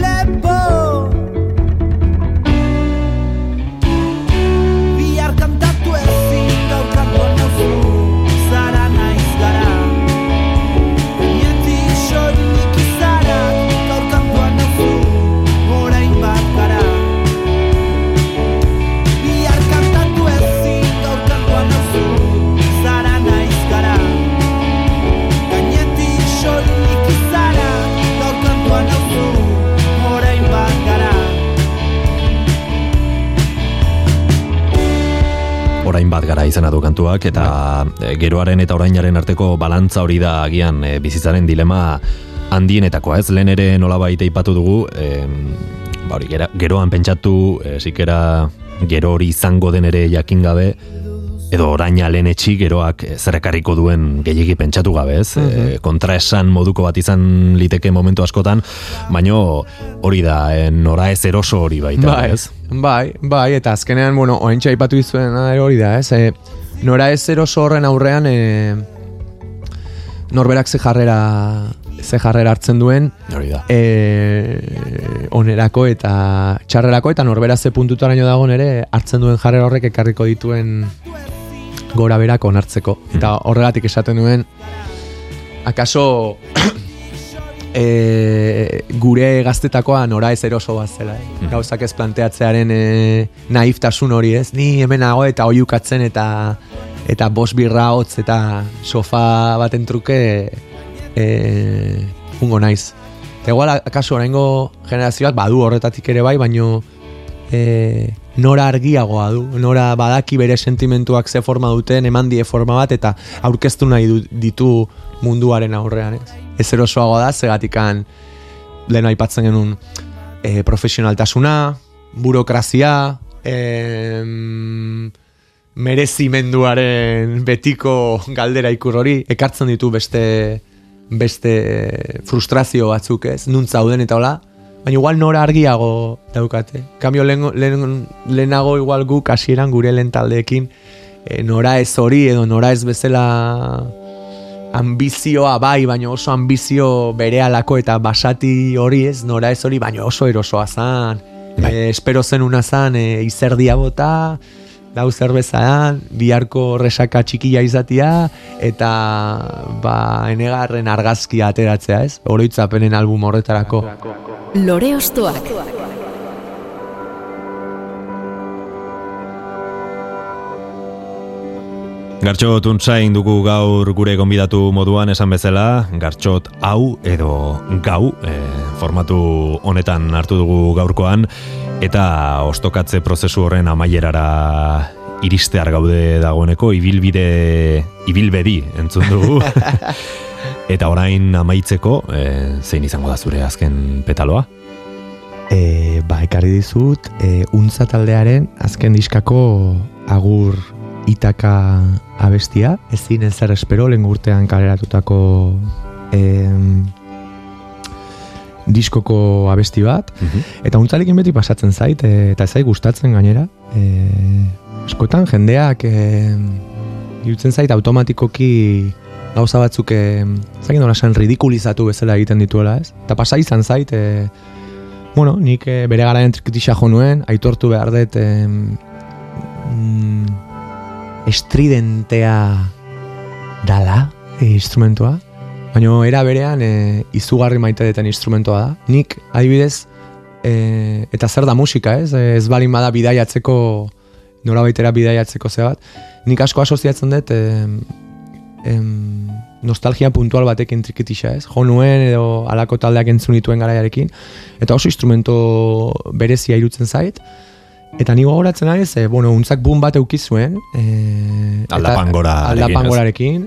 bat gara izena du kantuak eta e, geroaren eta orainaren arteko balantza hori da agian e, bizitzaren dilema handienetakoa, ez? Lehen ere nolabait aipatu dugu, em, ba hori, geroan pentsatu, e, zikera gero hori izango den ere jakin gabe, edo oraina lehen etxi geroak e, zer ekarriko duen gehiegi pentsatu gabe, ez? E, kontraesan moduko bat izan liteke momentu askotan, baino hori da, e, nora ez eroso hori baita, bai, ez? Bai, bai, eta azkenean, bueno, oentxe aipatu izuen hori da, ez? E, nora ez eroso horren aurrean, e, norberak ze jarrera, ze jarrera hartzen duen, Hori da. e, onerako eta txarrerako, eta norbera ze puntutaraino dagoen ere, hartzen duen jarrera horrek ekarriko dituen gora berak onartzeko. Eta horregatik esaten duen, akaso e, (clears throat) gure gaztetakoa nora ez eroso bat zela. Eh? Gauzak ez planteatzearen e, naiftasun hori ez. Ni hemen nago eta oiukatzen eta eta bos birra hotz eta sofa baten truke e, ungo naiz. Eta igual, akaso oraingo generazioak badu horretatik ere bai, baino e, nora argiagoa du, nora badaki bere sentimentuak ze forma duten, eman die forma bat, eta aurkeztu nahi ditu munduaren aurrean, ez? Ez erosoago da, zegatikan lehen aipatzen genuen e, profesionaltasuna, burokrazia, em, merezimenduaren betiko galdera ikur hori, ekartzen ditu beste beste frustrazio batzuk ez, nunt zauden eta hola, baina igual nora argiago daukate. Kambio lehen, lehen, lehenago igual guk hasieran gure lehen taldeekin e, nora ez hori edo nora ez bezala ambizioa bai, baina oso ambizio bere alako eta basati hori ez, nora ez hori, baina oso erosoa zan. E, espero zen una zan e, izerdia bota, dau zerbezaan, biharko resaka txikia izatia, eta ba, enegarren argazkia ateratzea ez, oroitzapenen album horretarako. Lore Ostoak. Gartxot untzain dugu gaur gure gonbidatu moduan esan bezala, gartxot hau edo gau e, formatu honetan hartu dugu gaurkoan, eta ostokatze prozesu horren amaierara iristear gaude dagoeneko, ibilbide, ibilbedi entzun dugu. (laughs) eta orain amaitzeko, e, zein izango da zure azken petaloa? E, ba, ekarri dizut, e, untza taldearen azken diskako agur itaka abestia, ezin ezer espero lehen urtean kaleratutako em, diskoko abesti bat, eta untzalekin beti pasatzen zait, e, eta ez zait gustatzen gainera. E, askotan jendeak e, irutzen zait automatikoki gauza batzuk e, zakin nola esan ridikulizatu bezala egiten dituela, ez? Eta pasa izan zait, e, bueno, nik e, bere garaian trikitisa jo nuen, aitortu behar dut e, mm, estridentea dala e, instrumentua, baina era berean e, izugarri maite deten instrumentua da. Nik, adibidez, e, eta zer da musika, ez? Ez balin bada bidaiatzeko, nola baitera bidaiatzeko ze bat, nik asko asoziatzen dut, e, em, nostalgia puntual batekin trikitisa, ez? Jo nuen edo alako taldeak entzun dituen garaiarekin, eta oso instrumento berezia irutzen zait, Eta ni gogoratzen ari, ze, bueno, untzak boom bat eukizuen. E, Aldapan gorarekin, Aldapan ez? gorarekin.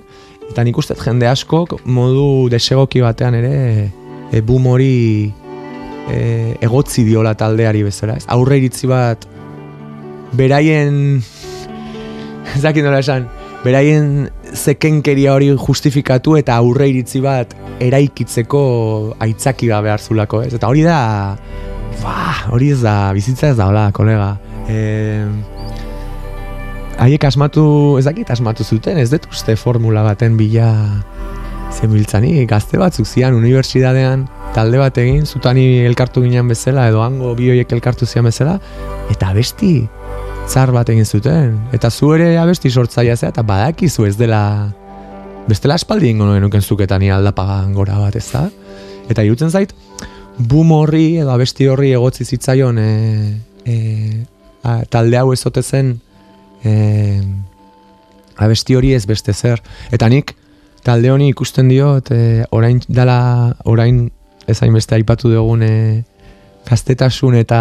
Eta nik uste jende askok modu desegoki batean ere e, boom hori e, egotzi diola taldeari bezala. Ez? Aurre iritzi bat beraien (laughs) ez dakit nola esan beraien zekenkeria hori justifikatu eta aurre iritzi bat eraikitzeko aitzaki da behar zulako, ez? Eta hori da ba, hori ez da, bizitza ez da, hola, kolega. E, haiek asmatu, ez dakit asmatu zuten, ez dut uste formula baten bila zenbiltzani, gazte batzuk zian unibertsitatean talde bat egin, zutani elkartu ginen bezala, edo hango bioiek elkartu zian bezala, eta abesti tzar bat egin zuten. Eta zu ere abesti sortzaia zea, eta badakizu ez dela bestela aspaldi ingo noen nuken zuketani aldapagan gora bat, ez da? Eta irutzen zait, boom horri edo abesti horri egotzi zitzaion e, e, a, talde hau ez ote zen e, abesti hori ez beste zer. Eta nik talde honi ikusten diot e, orain dala orain ezain beste aipatu dugun e, gaztetasun eta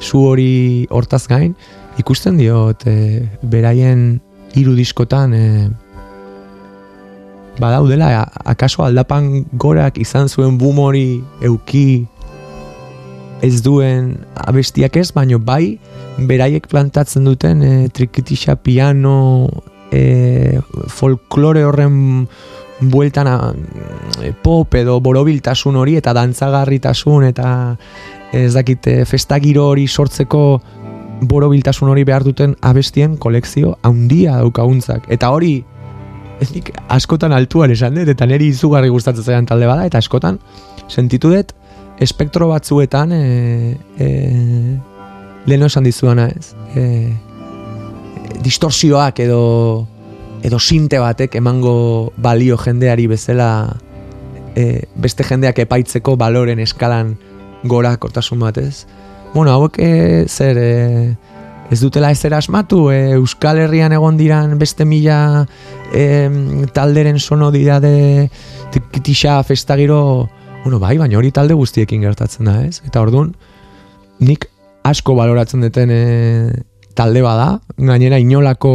zu hori hortaz gain ikusten diot e, beraien hiru diskotan e, badaudela akaso aldapan gorak izan zuen boom hori euki ez duen abestiak ez, baino bai beraiek plantatzen duten e, trikitixa piano e, folklore horren bueltan a, e, pop edo borobiltasun hori eta dantzagarritasun eta ez dakit e, festagiro hori sortzeko borobiltasun hori behar duten abestien kolekzio handia daukaguntzak eta hori ez nik askotan altuan esan dut eta niri izugarri gustatzen zaidan talde bada eta askotan sentitu dut espektro batzuetan e, e, leheno esan dizuana ez e, distorsioak edo edo sinte batek emango balio jendeari bezala e, beste jendeak epaitzeko baloren eskalan gora kortasun batez. Bueno, hauek e, zer e, ez dutela ezer asmatu, e, Euskal Herrian egon diran beste mila e, talderen sonodidade tikitixa festagiro, bueno, bai, baina hori talde guztiekin gertatzen da, ez? Eta orduan, nik asko baloratzen duten e, talde bada, gainera inolako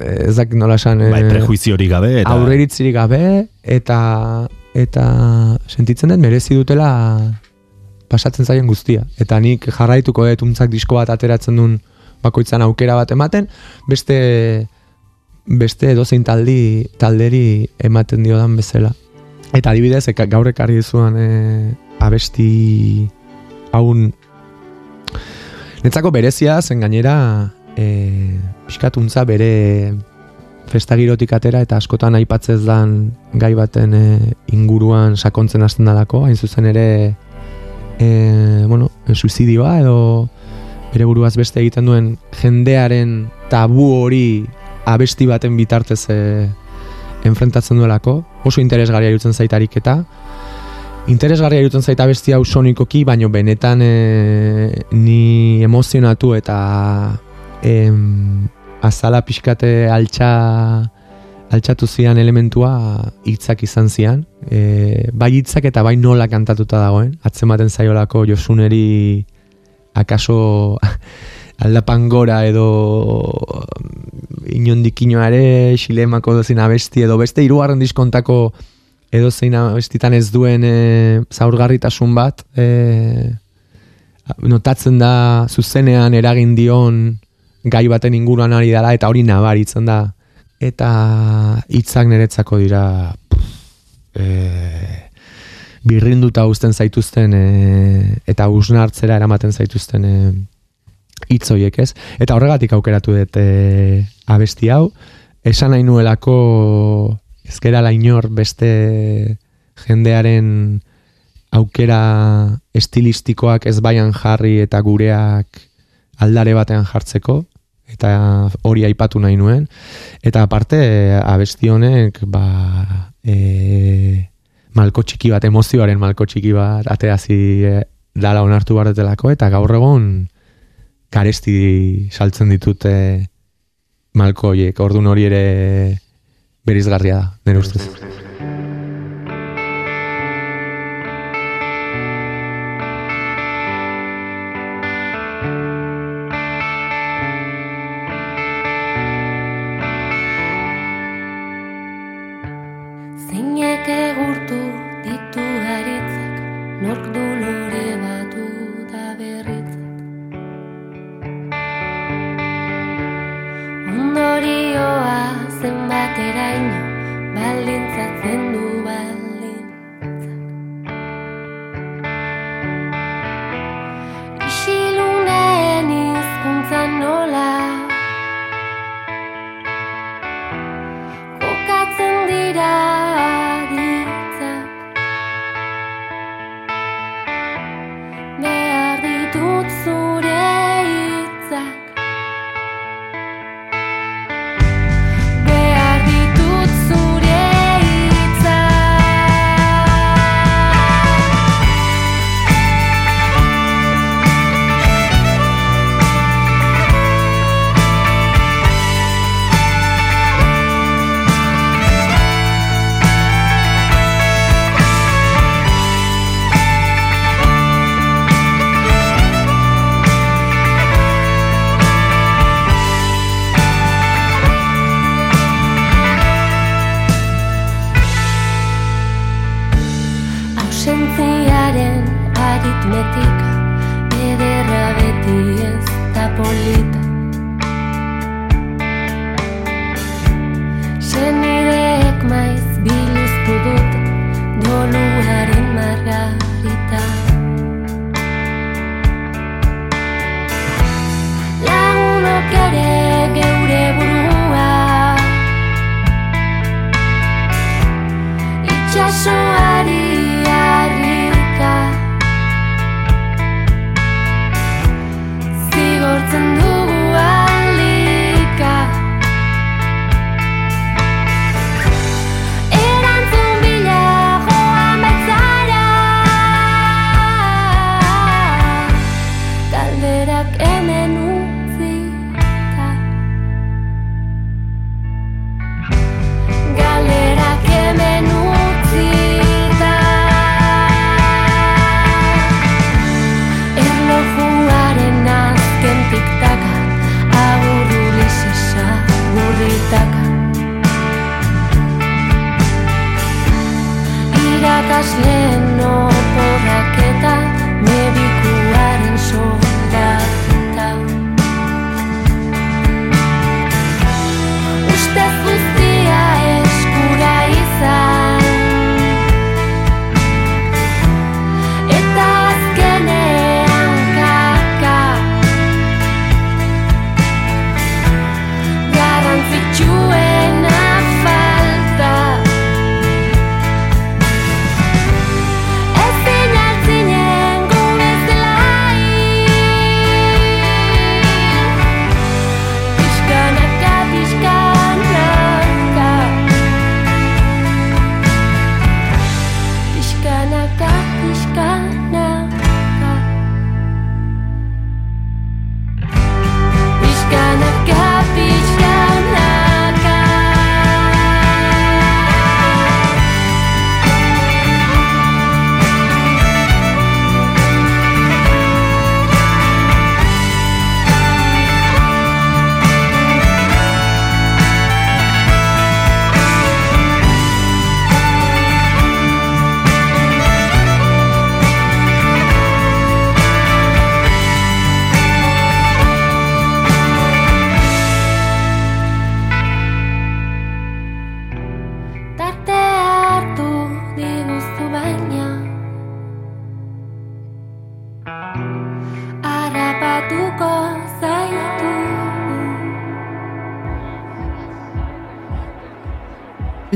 ez dakit nola esan Bai, eh, prejuiziorik gabe, eta... aurreritzirik gabe eta eta sentitzen dut merezi dutela pasatzen zaien guztia. Eta nik jarraituko dut untzak disko bat ateratzen duen bakoitzan aukera bat ematen, beste beste edozein taldi talderi ematen diodan bezala. Eta adibidez, eka, gaur ekarri dizuan e, abesti haun netzako berezia zen gainera e, pixkatuntza bere festagirotik atera eta askotan aipatzez dan gai baten e, inguruan sakontzen hasten dalako, hain zuzen ere e, bueno, suizidioa edo bere buruaz beste egiten duen jendearen tabu hori abesti baten bitartez e, enfrentatzen duelako, oso interesgarria irutzen zait ariketa, interesgarria irutzen zait abesti hau sonikoki, baino benetan e, ni emozionatu eta em, azala pixkate altxa altxatu zian elementua hitzak izan zian. E, bai hitzak eta bai nola kantatuta dagoen. Atzematen zaiolako Josuneri akaso (laughs) aldapan gora edo inondikinoa ere xilemako dozin abesti edo beste hirugarren diskontako edo zein abestitan ez duen e, zaurgarritasun bat e, notatzen da zuzenean eragin dion gai baten inguruan ari dela eta hori nabaritzen da eta hitzak niretzako dira pff, e, birrinduta uzten zaituzten e, eta usna hartzera eramaten zaituzten e, hitz horiek, ez? Eta horregatik aukeratu dut e, abesti hau, esan nahi nuelako ezkera lainor beste jendearen aukera estilistikoak ez baian jarri eta gureak aldare batean jartzeko, eta hori aipatu nahi nuen. Eta aparte, abesti honek, ba, e, malko txiki bat, emozioaren malko txiki bat, ateazi e, dala onartu barretelako, eta gaur egon karesti saltzen ditute malko horiek, orduan hori ere berizgarria da, nire ustez.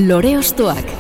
Lore Ostoak.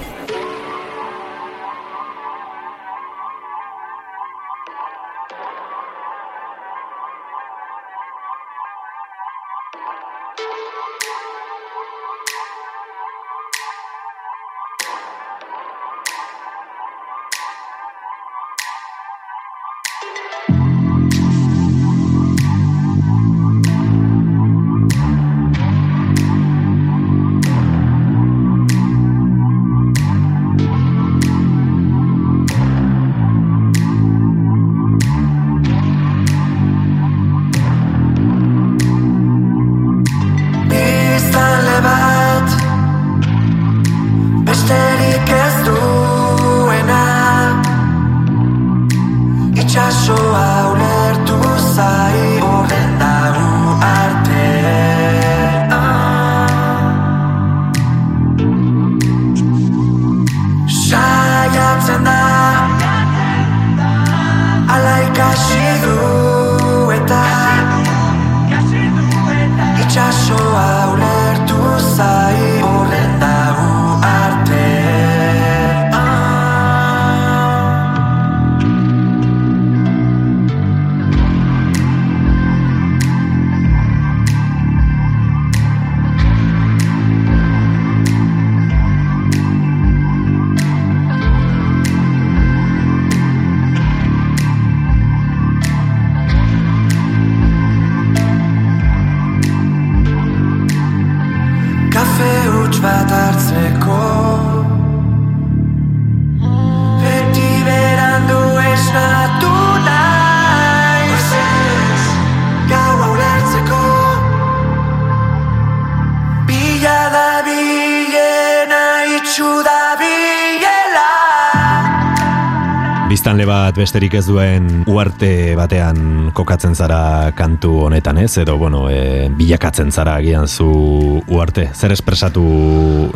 Besterik ez duen uarte batean kokatzen zara kantu honetan, ez? Edo, bueno, e, bilakatzen zara agian zu uarte. Zer espresatu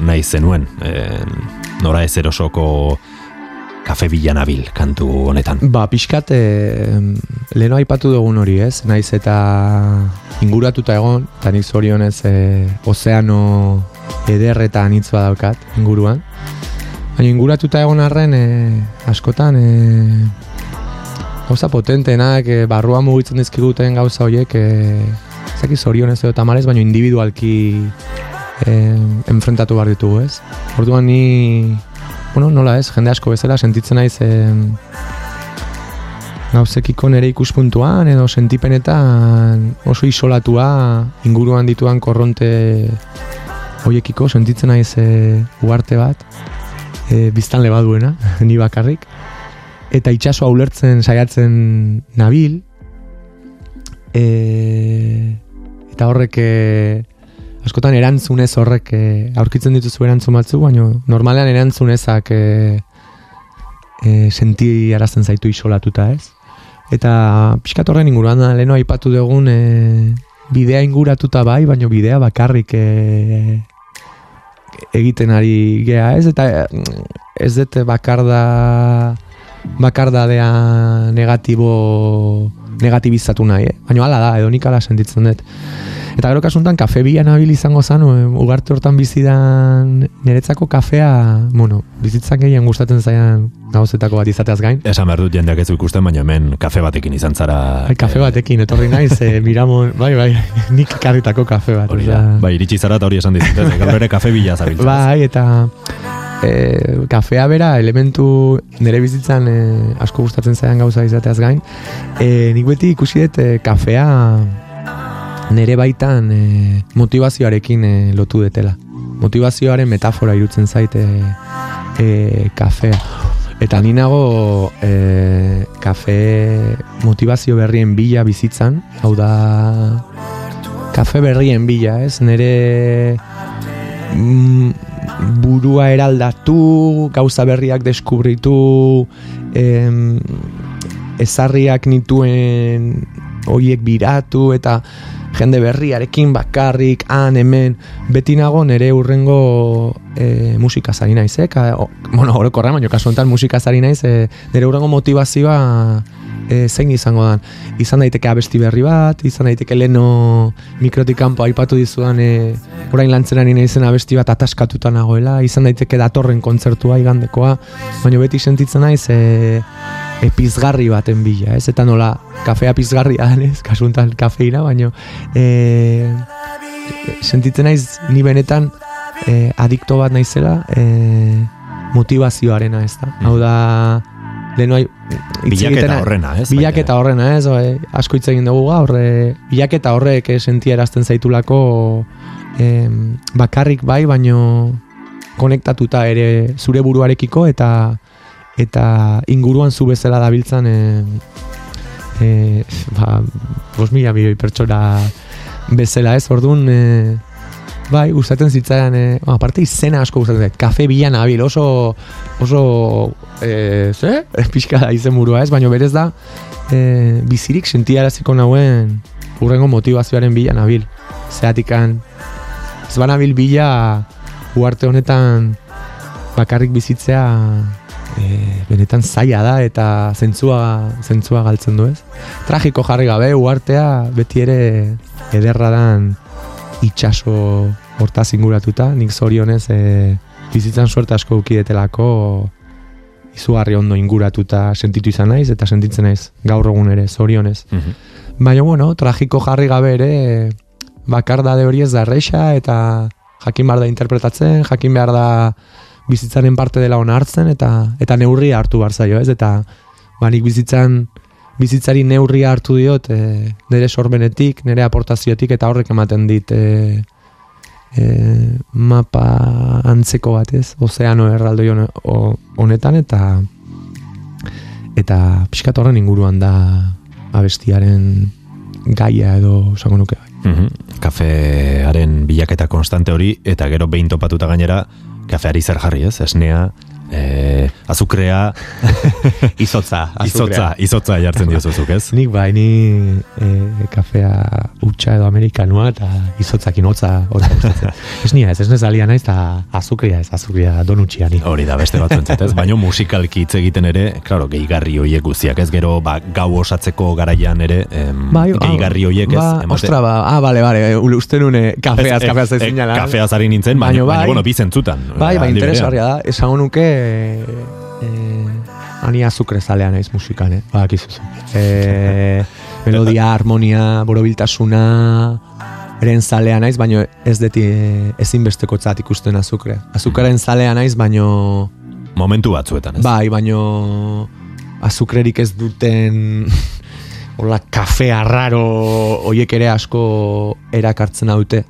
nahi zenuen? E, nora ez erosoko kafe bilanabil kantu honetan. Ba, pixkat, e, leheno aipatu dugun hori ez, naiz eta inguratuta egon, eta nik zorionez e, ozeano eder eta anitz badaukat inguruan. Baina inguratuta egon arren, e, askotan, e, gauza potentenak, e, barruan mugitzen dizkiguten gauza horiek, e, zaki zorionez edo tamalez, baina individualki e, enfrentatu behar ditugu ez. Orduan ni, bueno, nola ez, jende asko bezala sentitzen naiz e, gauzekiko nere ikuspuntuan edo sentipenetan oso isolatua inguruan dituan korronte hoiekiko sentitzen naiz e, uarte bat e, biztanle baduena, (laughs) ni bakarrik eta itsasoa ulertzen saiatzen nabil e, eta horrek e, askotan erantzunez horrek e, aurkitzen dituzu erantzun batzu, baina normalean erantzunezak e, e, senti arazten zaitu isolatuta ez. Eta pixkat horren inguruan da, leheno aipatu dugun e, bidea inguratuta bai, baina bidea bakarrik e, egiten ari gea ez, eta e, ez dut bakarda bakardadea negatibo negatibizatu nahi, eh? baina hala da, edo nik hala sentitzen dut. Eta gero kasuntan kafe bila nabil izango zan, e, ugarte hortan bizidan niretzako kafea, bueno, bizitzan gehien gustatzen zaian gauzetako bat izateaz gain. Esan behar dut jendeak ez ikusten, baina hemen kafe batekin izan zara... Bai, kafe batekin, etorri naiz, (laughs) e, miramon, bai, bai, (laughs) nik karritako kafe bat. Hori da, bai, iritsi zara eta hori esan dizut, gaur ere kafe bila zabiltzen. Bai, eta e, kafea bera elementu nire bizitzan e, asko gustatzen zaian gauza izateaz gain. E, nik beti ikusi dut e, kafea nire baitan e, motivazioarekin e, lotu detela. Motivazioaren metafora irutzen zait e, kafea. Eta ni nago e, kafe motivazio berrien bila bizitzan, hau da kafe berrien bila, ez? Nire mm, burua eraldatu, gauza berriak deskubritu, em, ezarriak nituen hoiek biratu eta jende berriarekin bakarrik, han, hemen, beti nago nire urrengo e, musika zari naiz, eh? Ka, o, bueno, orokorra, baina kasu honetan musika zari naiz, e, nire urrengo motivazioa e, zein izango dan. Izan daiteke abesti berri bat, izan daiteke leno mikrotik kanpo aipatu dizudan e, orain lantzeran ina izen abesti bat ataskatuta nagoela, izan daiteke datorren kontzertua igandekoa, baina beti sentitzen naiz e, e, pizgarri baten bila, ez? Eta nola, kafea pizgarria den, ez? Kasuntan kafeina, baina e, sentitzen naiz ni benetan e, adikto bat naizela e, motivazioarena, ez da? Hau da, leheno hitz Bilaketa horrena, ez? Bilaketa horrena, ez? Oe, asko hitz egin dugu gaur, e, bilaketa horrek eh, sentierazten zaitulako em, bakarrik bai, baino konektatuta ere zure buruarekiko eta eta inguruan zu bezala dabiltzan e, e, ba, bos mila milioi pertsona bezala ez, orduan e, bai, gustatzen zitzaidan e, ba, aparte izena asko gustatzen zait, kafe bilan abil, oso oso e, ze? (laughs) pixka da izen burua ez, baina berez da e, bizirik sentiaraziko nauen urrengo motivazioaren bila nabil. Zeatikan ez banabil bila uarte honetan bakarrik bizitzea e, benetan zaila da eta zentzua, zentzua galtzen du ez? Tragiko jarri gabe uartea beti ere ederra dan itxaso hortaz inguratuta nik zorionez e, bizitzan suerte asko ukidetelako izugarri ondo inguratuta sentitu izan naiz eta sentitzen naiz gaur egun ere zorionez Mhm. Baina, bueno, tragiko jarri gabe ere bakardade hori ez da erreixa eta jakin behar da interpretatzen, jakin behar da bizitzaren parte dela ona hartzen eta eta neurria hartu behar zaio, ez? Eta banik bizitzan bizitzari neurria hartu diot e, nire sorbenetik, nire aportaziotik eta horrek ematen dit e, e, mapa antzeko bat, ez? Ozeano erraldoi honetan eta eta pixkat horren inguruan da abestiaren gaia edo esango nuke bai. Mhm. Kafearen bilaketa konstante hori, eta gero behin topatuta gainera, kafeari zer jarri ez, esnea, e, (laughs) azukrea, Izotza, izotza, izotza jartzen diozuzuk ez? Nik bai, ni e, kafea utxa edo amerikanua eta izotzakin hotza hotza (laughs) ez nia ez, ez nezalia naiz eta azukria ez, azukria donutxia ni. Hori da beste batzuentzat ez, (laughs) baina musikalki hitz egiten ere, claro, gehigarri hoiek guztiak ez, gero ba, gau osatzeko garaian ere, em, gehigarri hoiek ez, Ba, emate- ostra, ba, ah, bale, bale, uste nune kafeaz, Ez, kafeaz eh, ez zinala. Kafeaz ari nintzen, baina, Baina baina, bai. bueno, bi zentzutan. Bai, bai, interesgarria da. Esango nuke eh, ani azukre zalea naiz musikan, eh? Zu. Eh, melodia, harmonia, borobiltasuna, eren zalea naiz, baino ez deti eh, ezinbesteko tzat ikusten azukrea. Azukaren zalea naiz, baino Momentu batzuetan, ez? bai, baino azukrerik ez duten (laughs) hola kafea raro hoiek ere asko erakartzen haute.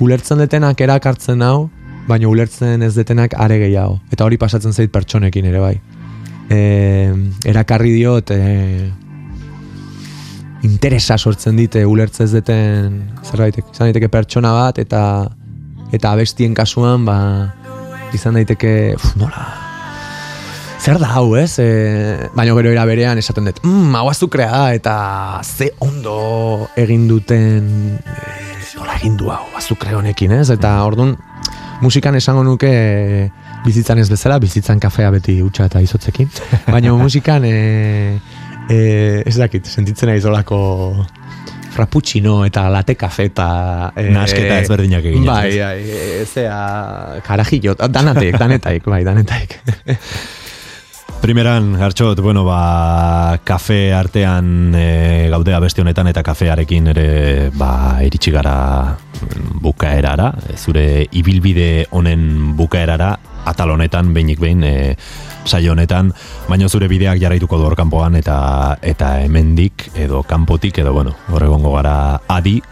Ulertzen detenak erakartzen hau, baina ulertzen ez detenak are gehiago. Eta hori pasatzen zait pertsonekin ere bai. E, erakarri diot e, interesa sortzen dite ulertzen ez deten zerbait izan daiteke pertsona bat eta eta abestien kasuan ba izan daiteke uf, nola zer da hau, ez? E, baina gero era berean esaten dut, mm, hau azukrea da, eta ze ondo egin duten, e, nola egin du hau azukre honekin, ez? Eta orduan, musikan esango nuke e, bizitzan ez bezala, bizitzan kafea beti utxa eta izotzekin, baina musikan, e, e, ez dakit, sentitzen naiz olako frappuccino eta latte kafe eta e, Nahasketa ezberdinak eginez, Bai, bai, e, zea karajillo, danatek, danetaik, bai, danetaik. Primeran, hartxot, bueno, ba, kafe artean e, gaudea beste honetan eta kafearekin ere ba, iritsi gara mm, bukaerara, zure ibilbide honen bukaerara, atal honetan, behinik behin, e, saio honetan, baina zure bideak jarraituko du kanpoan eta eta hemendik edo kanpotik edo bueno, hor egongo gara. Adi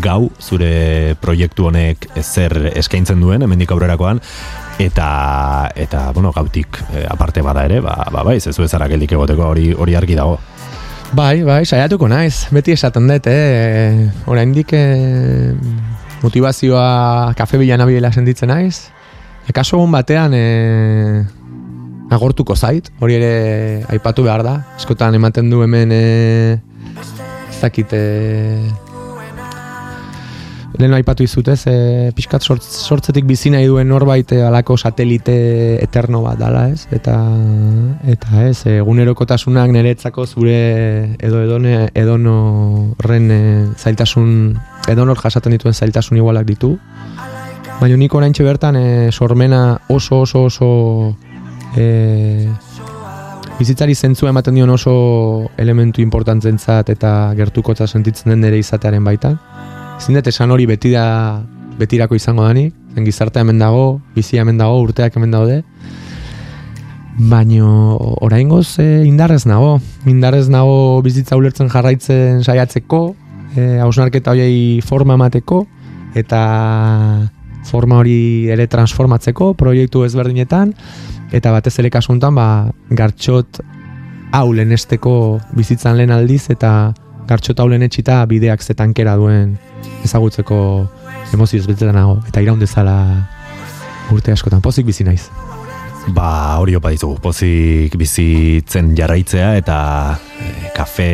gau zure proiektu honek zer eskaintzen duen hemendik aurrerakoan eta eta bueno, gautik eh, aparte bada ere, ba ba bai, zezu ezara geldik egoteko hori hori argi dago. Bai, bai, saiatuko naiz. Beti esaten dut, eh, oraindik eh, motivazioa kafe bilan abilela sentitzen naiz. Akaso egun batean eh, agortuko zait, hori ere aipatu behar da. Askotan ematen du hemen eh, ez dakit eh, lehen aipatu izutez, e, pixkat sortz, sortzetik bizi nahi duen norbait e, alako satelite eterno bat dala, ez? Eta, eta ez, egunerokotasunak niretzako zure edo edone, edonorren e, zailtasun, edonor jasaten dituen zailtasun igualak ditu. Baina niko orain bertan e, sormena oso oso oso e, bizitzari zentzua ematen dion oso elementu importantzentzat eta gertukotza sentitzen den nire izatearen baitan. Zindet esan hori beti da betirako izango dani, zen gizarte hemen dago, bizi hemen dago, urteak hemen daude. Baino oraingoz e, indarrez nago, indarrez nago bizitza ulertzen jarraitzen saiatzeko, e, hausnarketa horiei forma emateko, eta forma hori ere transformatzeko proiektu ezberdinetan, eta batez ere kasuntan ba, gartxot hau lehenesteko bizitzan lehen aldiz, eta gartxot hau etxita bideak zetankera duen ezagutzeko emozioz betzetan nago, eta iraundezala urte askotan, pozik bizi naiz. Ba, hori opa ditugu, pozik bizitzen jarraitzea eta e, kafe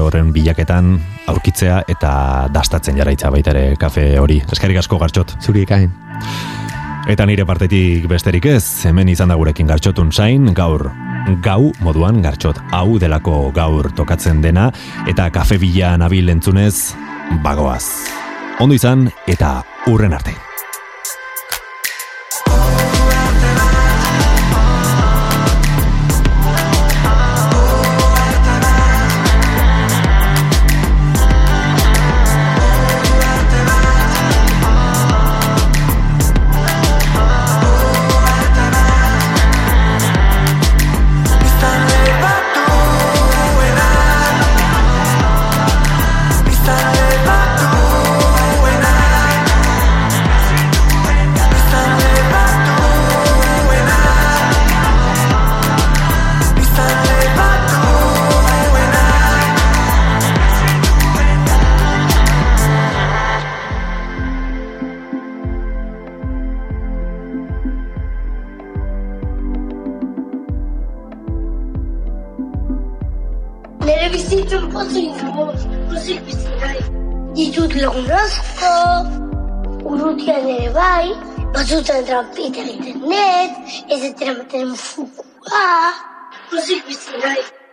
horren bilaketan aurkitzea eta dastatzen jarraitzea baita ere kafe hori. Eskarik asko gartxot. Zuri ikain. Eta nire partetik besterik ez, hemen izan da gurekin gartxotun zain, gaur gau moduan gartxot hau delako gaur tokatzen dena eta kafe bila nabil entzunez bagoaz. Ondo izan eta urren arte. Trampita egiten